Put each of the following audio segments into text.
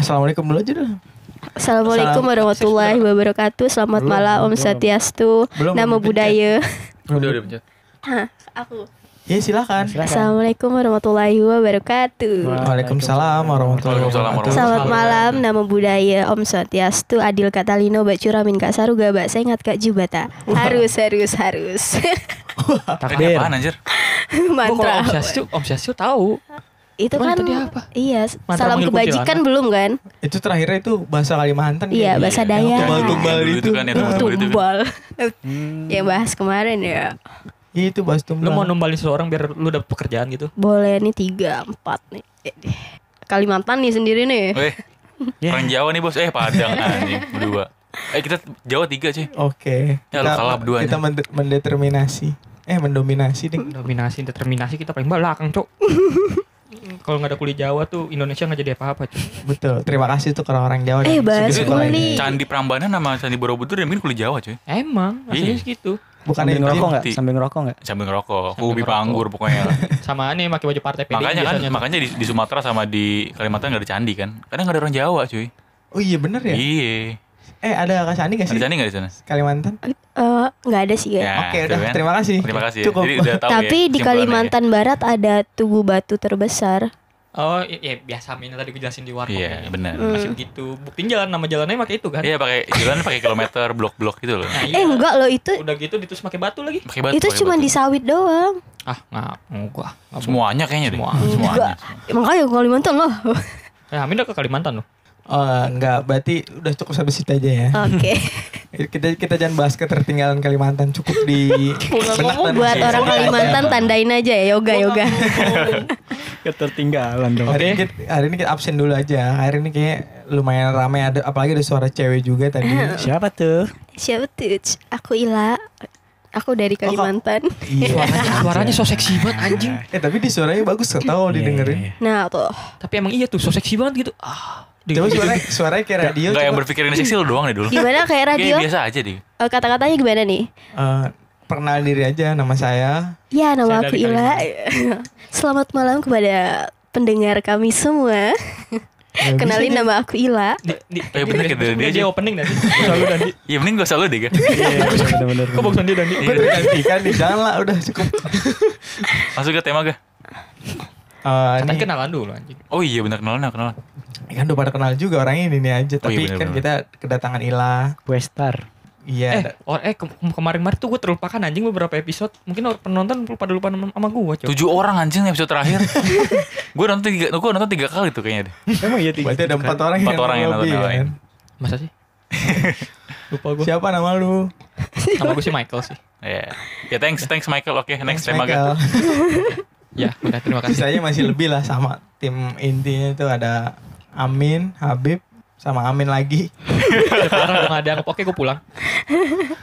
Assalamualaikum dulu aja dah. Assalamualaikum Salam. warahmatullahi wabarakatuh. Selamat Belum, malam Om belum. Satiastu. Belum, Nama budaya. Udah udah pencet. Hah, aku. Ya silakan. Assalamualaikum warahmatullahi wabarakatuh. Waalaikumsalam warahmatullahi wabarakatuh. Selamat malam, nama budaya Om Satiastu, Adil Katalino, Mbak Curamin, Kak Saruga, Mbak Sengat, Kak Jubata. Harus, harus, harus. Ini Takbir. apaan anjir? Mantra. Om Syastu, Om Syastu tahu. Itu Cuman kan tadi apa? Iya, Mantra salam kebajikan kuntilanak. belum kan? Itu terakhirnya itu bahasa Kalimantan. Iya, kayaknya. bahasa Dayak. Tumbal-tumbal Dulu itu. itu kan ya, tumbal-tumbal itu. Tumbal. Yang bahas kemarin ya. Iya itu bahas tumbal. Lu mau numbalin seseorang biar lu dapet pekerjaan gitu. Boleh nih tiga, empat nih. Kalimantan nih sendiri nih. Eh, Ya. orang Jawa nih bos. Eh Padang anjing berdua. Eh kita Jawa tiga cuy. Oke. Ya, lu kalah berdua Kita mende- mendeterminasi. Eh mendominasi deh. Dominasi, determinasi kita paling belakang, Cok. Kalau nggak ada kulit Jawa tuh Indonesia nggak jadi apa-apa, Cok. Betul. Terima kasih tuh ke orang Jawa. Eh, bahas segitu lainnya. kuli. Candi Prambanan sama Candi Borobudur yang mungkin kulit Jawa cuy. Emang, aslinya Iya. segitu. Bukan Sambil yang ngerokok nggak? Sambil ngerokok nggak? Sambil ngerokok, ubi panggur pokoknya. Sama nih pakai baju partai PD makanya kan, makanya di, di Sumatera sama di Kalimantan gak ada candi kan? Karena gak ada orang Jawa cuy. Oh iya bener ya. Iya. Eh ada Kak Sani gak Ada sih? candi gak di sana? Kalimantan? Eh, nggak ada sih ya. Ya, Oke tuh udah. kan. Terima kasih. Terima kasih. Cukup. Jadi udah tahu Tapi ya, di. Kalimantan Barat ada tugu batu terbesar. Oh, iya, iya, biasa Min tadi gue jelasin di warkop. Iya, nih. benar. Hmm. Masih begitu. Buktiin jalan nama jalannya pakai itu kan. Iya pakai jalan pakai kilometer blok-blok gitu loh. Nah, Eh enggak loh itu Udah gitu ditus pakai batu lagi. Pakai batu. itu cuma batu. di sawit doang. Ah, nggak, enggak. nggak semuanya kayaknya deh. Semua. Semuanya. Enggak. Makanya ke Kalimantan loh. Eh, Amin udah ke Kalimantan loh. Oh enggak. Berarti udah cukup sampai situ aja ya. Oke. kita kita jangan bahas ketertinggalan Kalimantan. Cukup di benak dan Buat hati. orang Kalimantan tandain aja ya yoga yoga. Ketertinggalan dong. Hari ini, kita, hari ini kita absen dulu aja. Hari ini kayak lumayan ramai ada apalagi ada suara cewek juga tadi. Siapa tuh? Siapa tuh? Aku Ila. Aku dari Kalimantan. Iya. Suaranya so seksi banget anjing. Eh tapi di suaranya bagus kok tahu Iya, didengerin. iya, iya. Nah tuh. Tapi emang iya tuh so seksi banget gitu. Ah. Coba suaranya suaranya kayak radio. Enggak yang coba. berpikirin seksi lu doang deh dulu. Gimana kayak radio? Kayak biasa aja deh. Eh, Kata-katanya gimana nih? Eh, perkenalin diri aja nama saya. Ya nama Saya aku Ila. Selamat malam kepada pendengar kami semua. Ya, Kenalin nama aku Ila. Di, di, Eh, bener, gitu, dia dia, aja. opening nanti. Selalu Dandi. Iya mending gak usah lu deh kan. Iya, bener-bener. Kok bagusan dia Dandi? Gue tergantikan nih, jangan lah udah cukup. Masuk ke tema gak? Eh, Katanya nih, kenalan dulu anjing. Oh iya benar kenalan kenalan. kan udah pada kenal juga orang ini nih aja. Oh iya, Tapi bener, kan bener. kita kedatangan Ila. Westar. Iya. Eh, or, eh ke- kemarin-kemarin tuh gue terlupakan anjing beberapa episode. Mungkin or- penonton pada lupa sama, sama gue, coy. Tujuh orang anjing episode terakhir. gue nonton tiga, gue nonton tiga kali tuh kayaknya deh. Emang iya tiga. Berarti ada empat orang Empat orang yang nonton kan? Masa sih? lupa gue. Siapa nama lu? Nama gue sih Michael sih. Ya, ya thanks thanks Michael. Oke next tema Michael. Ya, udah terima kasih. Sisanya masih lebih lah sama tim intinya itu ada Amin, Habib, sama Amin lagi. Sekarang udah ada. Oke, gue pulang.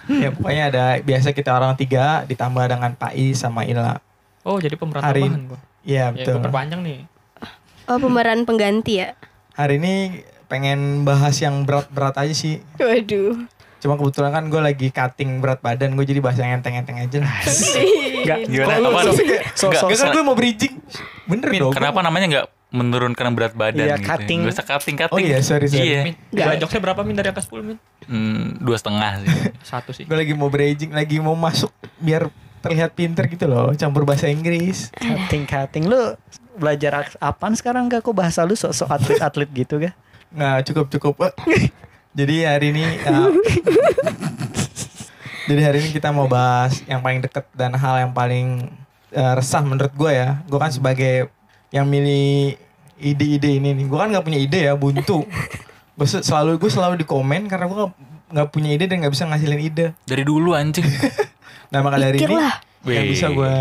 ya pokoknya ada biasa kita orang tiga ditambah dengan Pak I sama Ila. Oh, jadi pemeran Hari- tambahan gue. Iya Ya, betul. gue perpanjang nih. Oh pemeran pengganti ya. Hari ini pengen bahas yang berat-berat aja sih. Waduh. Cuma kebetulan kan gue lagi cutting berat badan, gue jadi bahas yang enteng-enteng aja lah. Enggak. Gimana? Kok lu Apaan? so- so- Enggak, so- enggak, kan gue mau bridging. Bener dong. Kenapa namanya nggak menurunkan berat badan Iya, gitu? cutting. Gak usah cutting Oh cutting. iya, sorry, sorry. Iya. Min, jokesnya berapa Min dari angka 10 Min? Hmm, dua setengah sih. Satu sih. Gue lagi mau bridging, lagi mau masuk biar terlihat pinter gitu loh, campur bahasa Inggris. Cutting cutting lu belajar apaan sekarang gak kok bahasa lu sok-sok atlet-atlet gitu gak? Nggak cukup cukup. Jadi hari ini uh, Jadi hari ini kita mau bahas yang paling deket dan hal yang paling uh, resah menurut gue ya. Gue kan sebagai yang milih ide-ide ini nih. Gue kan nggak punya ide ya, buntu. Gue selalu gue selalu di komen karena gue nggak- nggak punya ide dan nggak bisa ngasilin ide. Dari dulu anjing. Nah maka dari ini yang bisa gue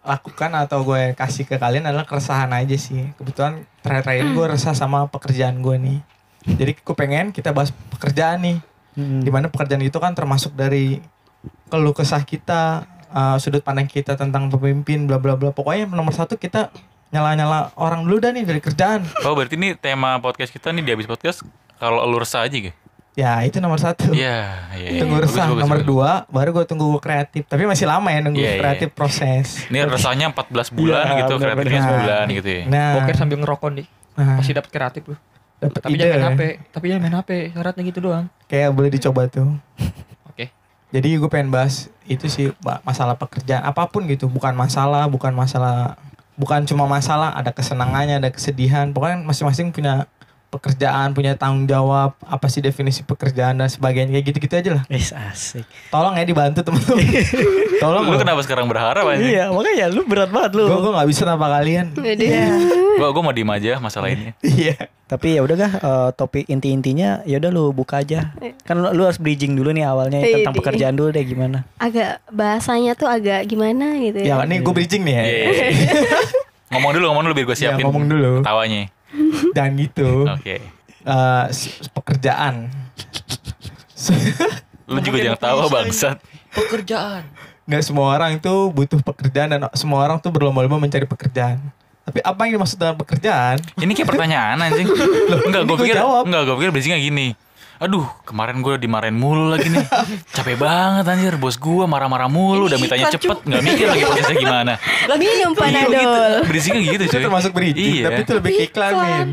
lakukan atau gue kasih ke kalian adalah keresahan aja sih. Kebetulan terakhir-terakhir gue resah sama pekerjaan gue nih. Jadi gue pengen kita bahas pekerjaan nih. Hmm. Di mana pekerjaan itu kan termasuk dari keluh kesah kita, uh, sudut pandang kita tentang pemimpin, bla bla bla. Pokoknya nomor satu kita nyala-nyala orang dulu dah nih dari kerjaan. Oh berarti ini tema podcast kita nih di habis podcast kalau lu resah aja gitu. Ya itu nomor satu. Iya, iya. Tunggu Bagus, resah bagus, nomor bagus. dua, baru gue tunggu gue kreatif. Tapi masih lama ya nunggu Iya, iya. kreatif proses. Ini resahnya 14 bulan Iya, gitu, benar-benar. kreatifnya sebulan gitu ya. Nah, Boker sambil ngerokok nih. nah, Pasti dapat kreatif lu. Dapet Tapi ide jangan main. HP. Tapi jangan main HP. Syaratnya gitu doang. Kayak boleh dicoba tuh. Oke. Jadi gue pengen bahas itu sih masalah pekerjaan apa pun gitu, bukan masalah, bukan masalah, bukan cuma masalah, ada kesenangannya, ada kesedihan. Pokoknya masing-masing punya pekerjaan, punya tanggung jawab, apa sih definisi pekerjaan dan sebagainya kayak gitu-gitu aja lah. Wis asik. Tolong ya dibantu teman-teman. Tolong Lu kenapa sekarang berharap aja? Iya, makanya lu berat banget lu. Gue gue nggak bisa tanpa kalian. Waduh. Gua gua mau diem aja masalah ini. Iya. Tapi ya udah kah eh, topik inti-intinya ya udah lu buka aja. Kan lu, lu harus bridging dulu nih awalnya Iya, tentang iya. pekerjaan dulu deh gimana. Agak bahasanya tuh agak gimana gitu Ya ya. nih gue bridging nih ya. Iya. ngomong dulu, ngomong dulu biar gue Ya, siapin. ngomong dulu. Tawanya. Dan gitu. Oke. Eh, s- pekerjaan. Lu juga jangan tahu bangsat. Pekerjaan. nggak semua orang itu butuh pekerjaan dan semua orang tuh berlomba-lomba mencari pekerjaan. Tapi apa yang dimaksud dengan pekerjaan? Ini kayak pertanyaan anjing. enggak, gue pikir jawab. enggak, gue pikir bridgingnya gini. Aduh, kemarin gue dimarahin mulu lagi nih. Capek banget anjir, bos gue marah-marah mulu, udah mintanya cepet, nggak mikir lagi prosesnya gimana. Minum Iya, gitu. panadol. Bridgingnya gitu Itu cuy. termasuk bridging, Iya. tapi itu lebih ke iklan, Min.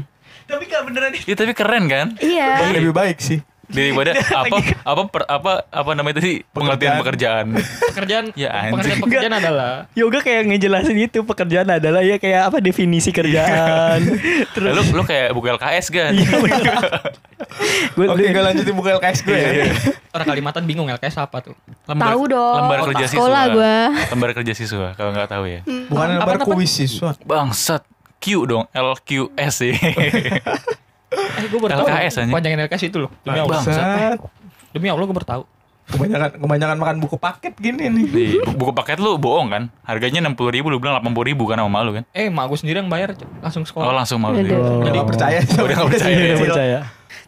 Tapi gak beneran Iya, tapi keren kan? Iya. Lebih baik sih. Daripada apa apa per- apa apa namanya tadi pengertian pekerjaan. Pekerjaan. Ya, anjing. pekerjaan, pekerjaan adalah. Yoga kayak ngejelasin itu pekerjaan adalah ya kayak apa definisi kerjaan. Terus Lu lu kayak buku LKS kan? gue Oke, gue lanjutin buka LKS gue ya. Orang Kalimantan bingung LKS apa tuh? Lembar, Tahu dong. Lembar Oh, kerja siswa. gua. Lembar kerja siswa kalau nggak tahu ya. Bukan Apa- lembar kuis siswa. Bangsat. Q dong, LQS sih. Eh gue baru. LKS anjing. Panjangan LKS itu loh. Demi Allah. Bangsat. Demi Allah gue baru tahu. Kebanyakan kebanyakan makan buku paket gini nih. Di bu- buku paket lu bohong kan? Harganya 60 ribu, lu bilang 80 ribu kan sama malu kan? Eh, mak gue sendiri yang bayar langsung Oh sekolah. langsung malu. Dia. Udah Jadi gak percaya. Udah nggak percaya. Iya, ya. percaya.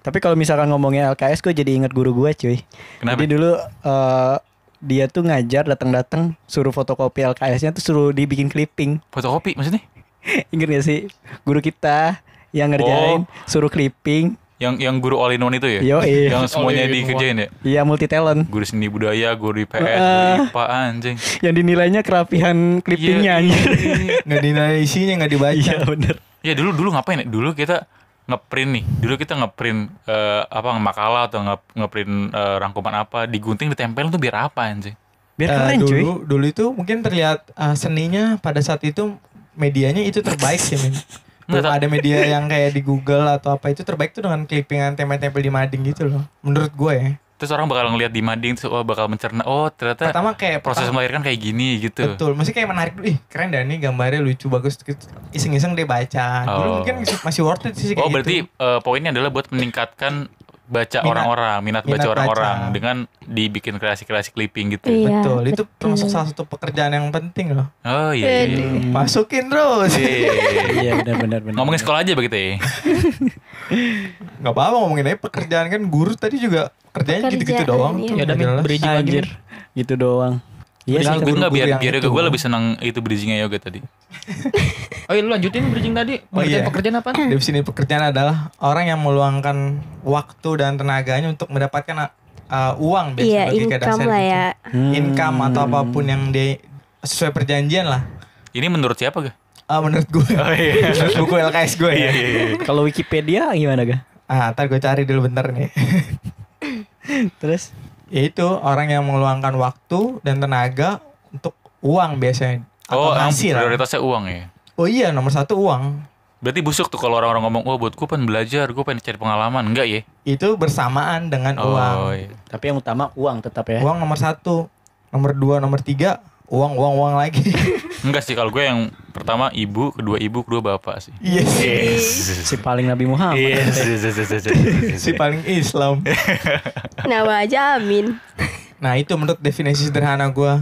Tapi kalau misalkan ngomongnya LKS gue jadi inget guru gue cuy. Kenapa? Jadi dulu eh, dia tuh ngajar datang-datang suruh fotokopi LKS-nya tuh suruh dibikin clipping. Fotokopi maksudnya? Ingat gak sih guru kita yang ngerjain suruh clipping. Yang yang guru all in one itu ya? Yo, iya. Yang semuanya All in dikerjain ya? Iya multi talent. Guru seni budaya, guru IPS, Ah. guru IPA anjing. Yang dinilainya kerapihan clippingnya Iya, anjir. iya. Nggak dinilai isinya, nggak dibaca. Iya bener. Ya dulu dulu ngapain ya? Dulu kita ngeprint nih. Dulu kita ngeprint eh, apa makalah atau nge ngeprint eh, rangkuman apa, digunting ditempel tuh biar apa anjing? Biar Eh, keren cuy. dulu, dulu itu mungkin terlihat eh, seninya pada saat itu medianya itu terbaik sih, Min. Belum Nggak, ada media yang kayak di Google atau apa itu terbaik tuh dengan clippingan tempel-tempel di mading gitu loh. Menurut gue ya. Terus orang bakal ngeliat di mading terus oh bakal mencerna oh ternyata Pertama kayak proses pertama- melahirkan kayak gini gitu. Betul, masih kayak menarik dulu. Ih, keren dah nih gambarnya lucu bagus. Iseng-iseng dia baca. Dulu Oh. mungkin masih worth it sih kayak Oh berarti gitu. eh, poinnya adalah buat meningkatkan baca Minat. orang-orang, minat, baca Minat orang-orang baca. dengan dibikin kreasi-kreasi clipping gitu. Iya. betul, itu betul. termasuk salah satu pekerjaan yang penting loh. Oh iya. iya. Aduh. Masukin terus. Iya. Iya benar benar benar. Ngomongin sekolah aja begitu ya. Gak apa-apa ngomongin aja pekerjaan kan guru tadi juga kerjanya gitu-gitu doang iya. tuh. Ya udah bridging lagi. Anjir. Gitu doang. Iya sih. Gue nggak biar biar itu. gue lebih senang itu bridgingnya yoga tadi. Oh iya lu lanjutin bridging tadi. Oh, Pekerjaan iya. pekerjaan apa? Definisi pekerjaan adalah orang yang meluangkan waktu dan tenaganya untuk mendapatkan uh, uang biasanya Iya, bagi income lah gitu. ya. Hmm. Income atau apa pun yang di sesuai perjanjian lah. Ini menurut siapa ga? Ah menurut gue. Oh iya. Menurut buku LKS gue ya. Kalau Wikipedia gimana ga? Ah, ntar gue cari dulu bentar nih. Terus? Yaitu orang yang meluangkan waktu dan tenaga untuk uang biasanya. Oh, Atau emang hasil. prioritasnya uang ya. Oh iya, nomor satu uang. Berarti busuk tuh kalau orang-orang ngomong, "Oh, buat gue pengen belajar, gue pengen cari pengalaman." Enggak ya? Itu bersamaan dengan Oh, uang. iya. Tapi yang utama uang tetap ya. Uang nomor satu. Nomor dua, nomor tiga, uang, uang, uang lagi. Enggak sih kalau gue yang pertama ibu, kedua ibu, kedua bapak sih. yes. Si paling Nabi Muhammad. Yes. si paling Islam. Nama aja Amin. Nah itu menurut definisi sederhana gue.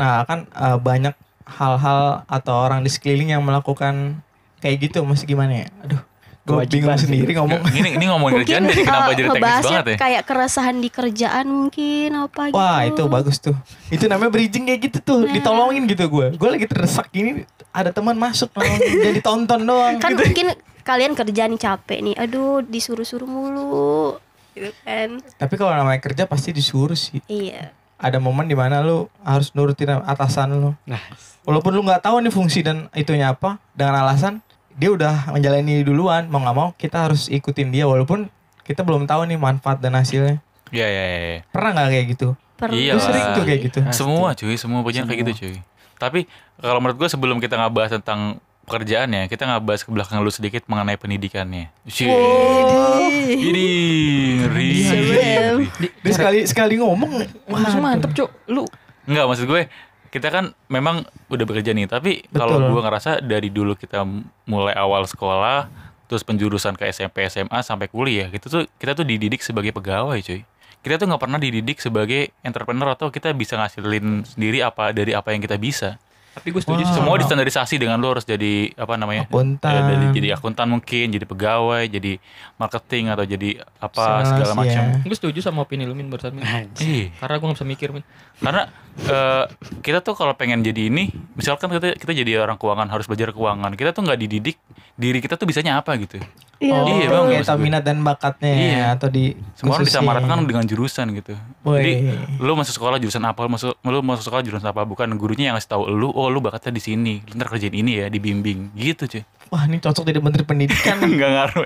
Nah kan eh, banyak hal-hal atau orang di sekeliling yang melakukan kayak gitu. Masih gimana ya? Aduh, gue bingung sendiri ngomong. ini ini ngomongin kerjaan jadi kenapa eh, jadi teknis banget ya? kayak keresahan di kerjaan mungkin apa gitu. Wah itu bagus tuh. Itu namanya bridging kayak gitu tuh. Nah. Ditolongin gitu gue. Gue lagi terdesak gini. Ada teman masuk nolongin. jadi tonton doang. Kan gitu. mungkin kalian kerja nih capek nih. Aduh, disuruh-suruh mulu. Gitu kan. Tapi kalau namanya kerja pasti disuruh sih. Iya. Ada momen di mana lu harus nurutin atasan lu. Nah, Walaupun lu nggak tahu nih fungsi dan itunya apa dengan alasan dia udah menjalani duluan mau nggak mau kita harus ikutin dia walaupun kita belum tahu nih manfaat dan hasilnya Iya iya iya. pernah nggak kayak gitu Pernah. Iya sering tuh kayak gitu Semua cuy, semua pujian kayak gitu cuy. Tapi kalau menurut gue sebelum kita ngebahas tentang pekerjaannya, kita ngebahas ke belakang lu sedikit mengenai pendidikannya. Cuy. Ini ngeri. Serem. dia sekali sekali ngomong Langsung mantep cok. Lu Enggak maksud gue kita kan memang udah bekerja nih, tapi kalau gue ngerasa dari dulu kita mulai awal sekolah terus penjurusan ke SMP SMA sampai kuliah gitu tuh kita tuh dididik sebagai pegawai cuy. Kita tuh nggak pernah dididik sebagai entrepreneur atau kita bisa ngasilin sendiri apa dari apa yang kita bisa. Tapi gue setuju sih Semua distandarisasi dengan lo harus jadi apa namanya? Akuntan. Ya, dari jadi akuntan mungkin, jadi pegawai, jadi marketing atau jadi apa Sales, segala macam. ya. Gue setuju sama opini lu Min barusan Min. Ih, Karena gue gak bisa mikir Min. karena eh, kita tuh kalau pengen jadi ini, misalkan kita kita jadi orang keuangan harus belajar keuangan, kita tuh nggak dididik diri kita tuh bisanya apa gitu. Iya. Oh, Iya, iya Bang, kayak tahu minat dan bakatnya ya, Iya. atau di Semua orang disamaratakan dengan jurusan gitu. Woi. Jadi lu masuk sekolah jurusan apa, lu masuk lu masuk sekolah jurusan apa, bukan gurunya yang ngasih tahu lu, oh lu bakatnya di sini, lu ntar kerjain ini ya, dibimbing gitu cuy. Wah ini cocok jadi menteri pendidikan. Enggak ngaruh.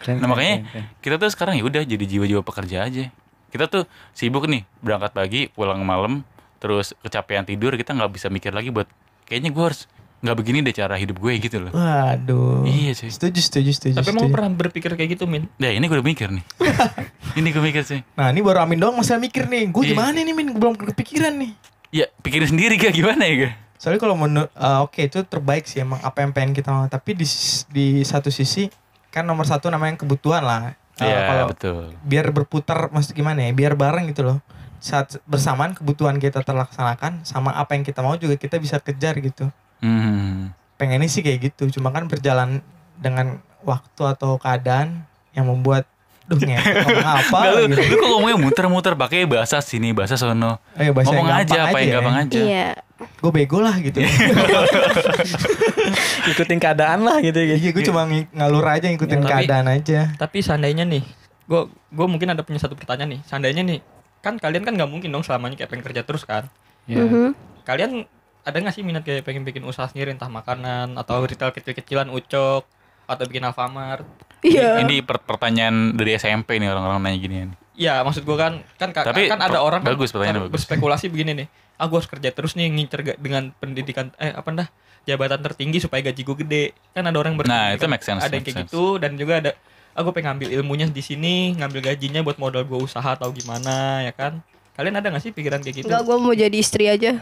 Keren, Nah makanya keren, keren. kita tuh sekarang ya udah jadi jiwa-jiwa pekerja aja. Kita tuh sibuk nih berangkat pagi pulang malam terus kecapean tidur kita nggak bisa mikir lagi buat kayaknya gue harus nggak begini deh cara hidup gue gitu loh. Waduh. Iya, cuy. Setuju, setuju, setuju. Tapi emang pernah berpikir kayak gitu Min? Nah ini gue udah mikir nih. ini gue mikir sih. Nah ini baru Amin doang masalah mikir nih. Gue Iya. gimana nih Min? Gue belum kepikiran nih. Ya pikirin sendiri gak gimana ya gak? Soalnya kalau menurut eh, oke itu terbaik sih emang apa yang pengen kita mau. Tapi di di satu sisi kan nomor satu namanya kebutuhan lah. Eh, Iya kalau betul. biar berputar maksud gimana ya? Biar bareng gitu loh. Saat bersamaan kebutuhan kita terlaksanakan sama apa yang kita mau juga kita bisa kejar gitu. Hmm. Pengennya sih kayak gitu. Cuma kan berjalan dengan waktu atau keadaan yang membuat duh ngepet ngomong apa Nggak, lu, gitu. lu kok ngomongnya muter-muter pakai bahasa sini bahasa sono. Ayo bahasa Ngomong yang aja apa yang ya. gampang aja. Iya. Gue bego lah gitu. ikutin keadaan lah gitu gitu. Iya gue cuma ng- ngalur aja ngikutin Ya, tapi- keadaan aja. Tapi seandainya nih, gue gue mungkin ada punya satu pertanyaan nih. Seandainya nih, kan kalian kan nggak mungkin dong selamanya kayak pengen kerja terus kan? Ya. Mhm. Kalian ada nggak sih minat kayak pengen bikin usaha sendiri entah makanan atau retail kecil-kecilan ucok atau bikin Alfamart? Iya. Ini per- pertanyaan dari SMP nih orang-orang nanya ginian. Iya, maksud gue kan kan ka- Tapi kan ada orang kan bagus, kan bagus. berspekulasi begini nih. Ah, gue harus kerja terus nih ngincer ga- dengan pendidikan eh apa dah jabatan tertinggi supaya gaji gue gede. Kan ada orang yang Nah, berpikir itu make sense, Ada yang kayak sense. gitu dan juga ada aku pengen ngambil ilmunya di sini, ngambil gajinya buat modal gue usaha atau gimana ya kan? Kalian ada gak sih pikiran kayak gitu? Enggak, gue mau jadi istri aja.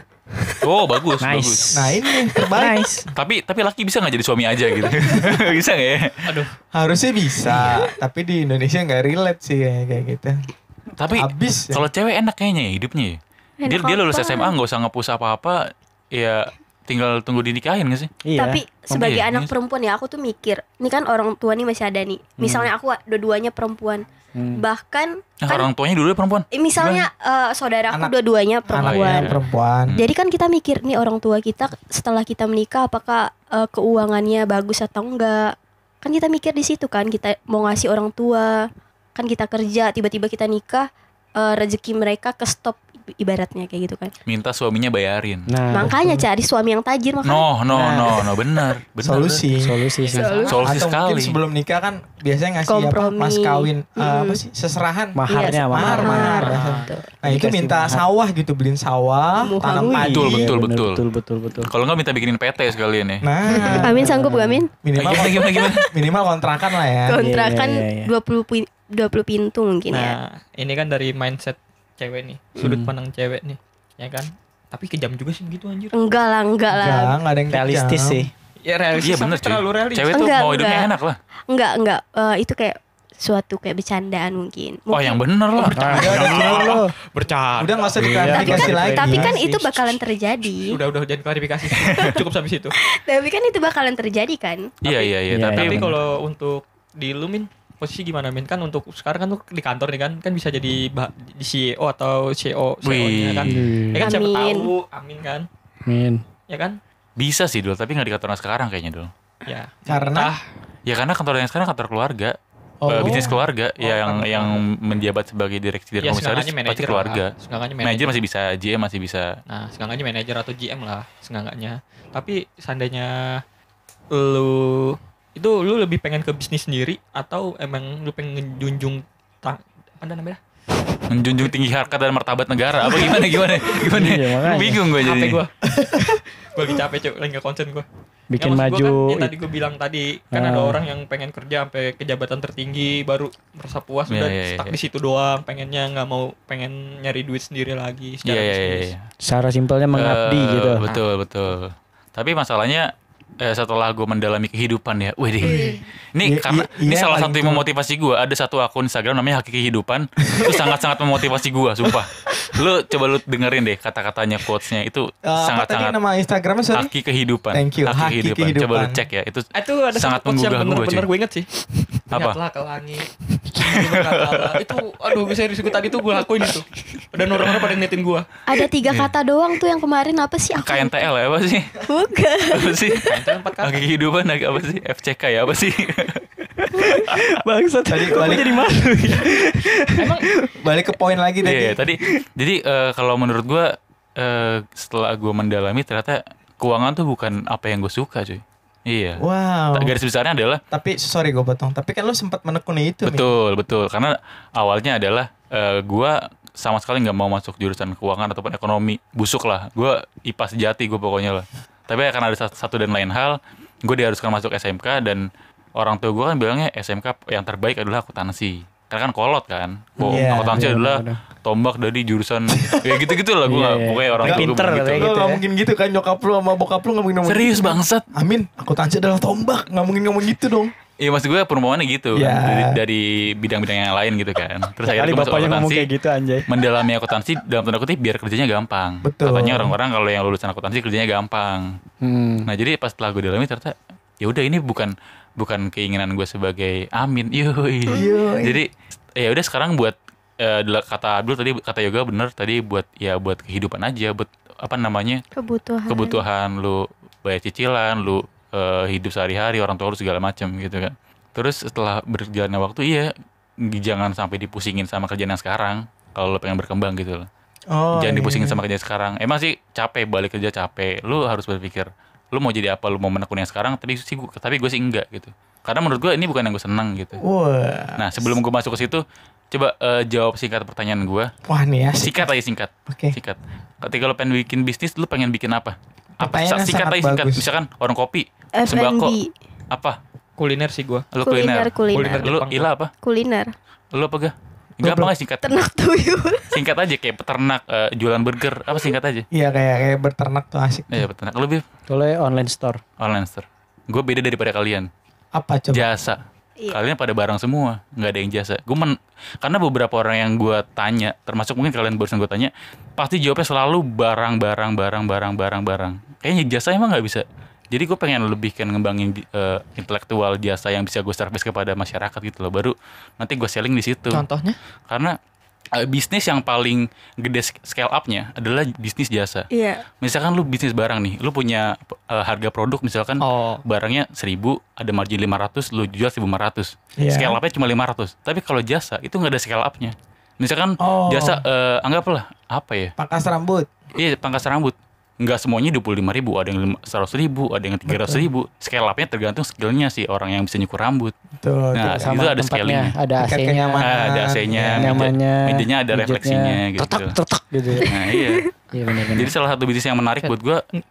Oh bagus Nice. bagus. Nah ini yang terbaik. Nice. Tapi tapi laki bisa nggak jadi suami aja gitu? bisa nggak ya? Aduh, Harusnya bisa, tapi di Indonesia nggak relate sih kayak kayak gitu. Tapi Abis ya. kalau cewek enak kayaknya ya hidupnya ya. Dia, dia lulus? SMA nggak usah ngepus apa-apa, ya tinggal tunggu dinikahin gak sih? Iya. Tapi sebagai iya, anak iya. perempuan ya aku tuh mikir, ini kan orang tua nih masih ada nih. Misalnya aku dua-duanya perempuan. Hmm. Bahkan Nah, kan orang tuanya dulu perempuan. eh, misalnya eh, saudara aku Anak- dua-duanya perempuan. iya. perempuan. Jadi kan kita mikir nih orang tua kita setelah kita menikah apakah eh, keuangannya bagus atau enggak. Kan kita mikir di situ kan kita mau ngasih orang tua. Kan kita kerja tiba-tiba kita nikah eh, rezeki mereka ke stop ibaratnya kayak gitu kan. Minta suaminya bayarin. Nah, Makanya cari suami yang tajir makanya. No, no, Nah. no, no, benar. benar Solusi. solusi sih. Solusi. Solusi Atau mungkin sekali. sebelum nikah kan biasanya ngasih apa? Kompromi. Mas kawin Hmm. apa sih? Seserahan. Maharnya, Iya, mahar, mahar. Betul. Nah itu Dikasih minta mahar. sawah gitu, beliin sawah, Muhang. tanam Wih. padi. Betul, Iya, betul, bener, betul. betul, betul, betul. Kalau nggak minta bikinin PT sekalian ya. Nah, Amin sanggup gak Amin? minimal Gimana, gimana, gimana? minimal kontrakan lah ya. Kontrakan iya, iya. 20 pin- 20 pintu mungkin ya. nah ini kan dari mindset cewek nih, sudut Hmm. pandang cewek nih, ya kan? Tapi kejam juga sih begitu anjir. Enggak lah, enggak lah. Enggak, enggak ada yang Realistis kejam. sih. Ya realistis Iya bener terlalu realistis. Cewek tuh Enggak, mau hidupnya enggak. enak lah. Enggak, enggak. Eh, itu kayak suatu kayak bercandaan mungkin. Oh Mungkin- yang bener lah. Ah, jangan lu. Bercanda. Udah nggak usah Iya, diklarifikasi lagi. tapi kan Iya itu bakalan terjadi. Udah udah jangan klarifikasi. Cukup sampai situ. Tapi kan itu bakalan terjadi kan. Iya, iya, iya. Iya, Tapi Tapi kalau untuk di lu Min, posisi gimana Min? Kan untuk sekarang kan tuh di kantor nih kan, kan bisa jadi bah- di CEO atau CEO CEO-nya kan. Wih. Ya kan siapa Amin. tahu, amin kan. Min. Ya kan? bisa sih dulu, tapi nggak di kantor sekarang kayaknya dulu. Ya. Karena? Entah. Ya karena kantor yang sekarang kantor keluarga. Oh. Eh, bisnis keluarga Oh, yang kantor. yang menjabat sebagai direksi dan ya komisaris pasti keluarga. Seenggaknya Manajer manajer. masih bisa, GM masih bisa. Nah, seenggaknya manajer atau GM lah, seenggaknya. Tapi seandainya lu itu lu lebih pengen ke bisnis sendiri atau emang lu pengen junjung ta- apa namanya? menjunjung tinggi harkat dan martabat negara apa gimana gimana gimana Iya, bingung gue jadi HP gua. gua lagi capek cuy, lagi gak konsen gua. Bikin Ya, maju. gua kan, yang tadi gue bilang tadi kan ada Ah. orang yang pengen kerja sampai ke jabatan tertinggi baru merasa puas Iya, udah iya, stuck iya. di situ doang pengennya nggak mau pengen nyari duit sendiri lagi iya secara iya iya bisnis. iya. Secara simpelnya mengabdi Eh, gitu. betul betul tapi masalahnya eh, setelah gue mendalami kehidupan ya, wih ini Iya, karena iya, ini iya, salah satu yang tua. memotivasi gue. Ada satu akun Instagram namanya Hakiki Kehidupan, itu sangat sangat memotivasi gue, sumpah. Lu coba lu dengerin deh kata-katanya quotesnya itu Eh, apa sangat tadi sangat nama Instagramnya sorry? Haki kehidupan. Thank you, Haki Coba lu kehidupan. cek ya, itu Itu ada sangat yang menggugah gue bener-bener cuy. gue inget sih. Apa? Lihatlah ke langit. Itu aduh bisa risiko tadi tuh gue lakuin itu. Dan orang-orang pada ngeliatin gue. Ada tiga Iya. kata doang tuh yang kemarin apa sih? KNTL ya apa sih? bukan. Apa sih? KNTL empat kata. Haki kehidupan apa sih? FCK ya apa sih? Bangsat. Tadi Kok balik- jadi malu ya. Emang Balik ke poin lagi tadi. Iya, tadi jadi eh, kalau menurut gua eh, setelah gua mendalami ternyata keuangan tuh bukan apa yang gue suka, cuy. Iya. Wow. Tak- Garis besarnya adalah Tapi sorry gue potong. Tapi kan lo sempat menekuni itu. Mi. betul, betul. Karena awalnya adalah eh, gua sama sekali nggak mau masuk jurusan keuangan ataupun ekonomi busuk lah. Gua IPA sejati gue pokoknya lah. Tapi karena ada satu, dan lain hal, gue diharuskan masuk SMK dan orang tua gue kan bilangnya SMK yang terbaik adalah akuntansi. Karena kan kolot kan. Oh, Iya, akuntansi iya, adalah benar-benar. tombak dari jurusan ya gitu-gitu lah gue Iya, iya. pokoknya orang Nggak tua gue pinter gitu gak ya. mungkin gitu kan nyokap lu sama bokap lu gak mungkin ngomong Serius gitu. bangsat. Amin, akuntansi adalah tombak. Gak mungkin ngomong gitu dong. Iya maksud gue perumpamannya gitu Ya. dari, dari bidang-bidang yang lain gitu kan. Terus akhirnya gue masuk bapaknya ngomong akuntansi. kayak gitu anjay. Mendalami akuntansi dalam tanda kutip biar kerjanya gampang. Betul. Katanya orang-orang kalau yang lulusan akuntansi kerjanya gampang. Hmm. Nah jadi pas setelah gue dalami ternyata ya udah ini bukan bukan keinginan gue sebagai amin. Yoi. Yoi. Jadi ya udah sekarang buat adalah kata Abdul tadi kata Yoga bener tadi buat ya buat kehidupan aja buat apa namanya Kebutuhan. kebutuhan lu bayar cicilan lu eh, hidup sehari-hari orang tua lu segala macam gitu kan terus setelah berjalannya waktu iya jangan sampai dipusingin sama kerjaan yang sekarang kalau lu pengen berkembang gitu loh Oh, jangan iya. dipusingin sama kerjaan sekarang emang sih capek balik kerja capek lu harus berpikir lu mau jadi apa lu mau menekuni yang sekarang tapi sih gua- tapi gue sih enggak gitu karena menurut gue ini bukan yang gue seneng gitu Wah. nah sebelum gue masuk ke situ coba eh, jawab singkat pertanyaan gue Wah nih ya. Sikat aja singkat. Oke. Sikat. Ketika lo pengen bikin bisnis, lo pengen bikin apa? Apa Pertanyaannya sikat sangat aja singkat. bagus. Misalkan warung kopi, F&B. sembako, apa? kuliner sih gue. Lo Kuliner, kuliner. kuliner. Lo Jepang. ila apa? Kuliner. Lo apa ga? Gampang aja singkat. Ternak tuyul. Singkat aja kayak peternak eh, jualan burger. Apa singkat aja? Iya kayak kayak berternak tuh asik. Iya peternak. Lo Bib? Kalau online store. online store. Gue beda daripada kalian. Apa coba? Jasa. Iya. Kalian pada barang semua, nggak ada yang jasa. Gue men, karena beberapa orang yang gue tanya, termasuk mungkin kalian barusan gue tanya, pasti jawabnya selalu barang, barang, barang, barang, barang, barang. Kayaknya jasa emang nggak bisa. Jadi gue pengen lebih kan ngembangin eh, intelektual jasa yang bisa gue service kepada masyarakat gitu loh. Baru nanti gue selling di situ. Contohnya? Karena eh, bisnis yang paling gede scale up-nya adalah bisnis jasa. Iya. Misalkan lu bisnis barang nih, lu punya eh, harga produk misalkan Oh. barangnya 1000 ada margin 500 lu jual 1500 Iya. scale up-nya cuma 500 tapi kalau jasa itu nggak ada scale up-nya misalkan Oh. jasa eh, anggaplah apa ya Pangkas rambut. iya pangkas rambut nggak semuanya 25 ribu ada yang 100 ribu ada yang 300 ribu. Scale up-nya tergantung skillnya sih orang yang bisa nyukur rambut. Tuh. Nah, tuh. itu ada scalingnya. ada AC-nya, ada AC-nya nyamannya, mejanya ada refleksinya gitu. Tetak, tetak gitu ya. nah iya. Iya benar-benar. jadi salah satu bisnis yang menarik buat gua eh,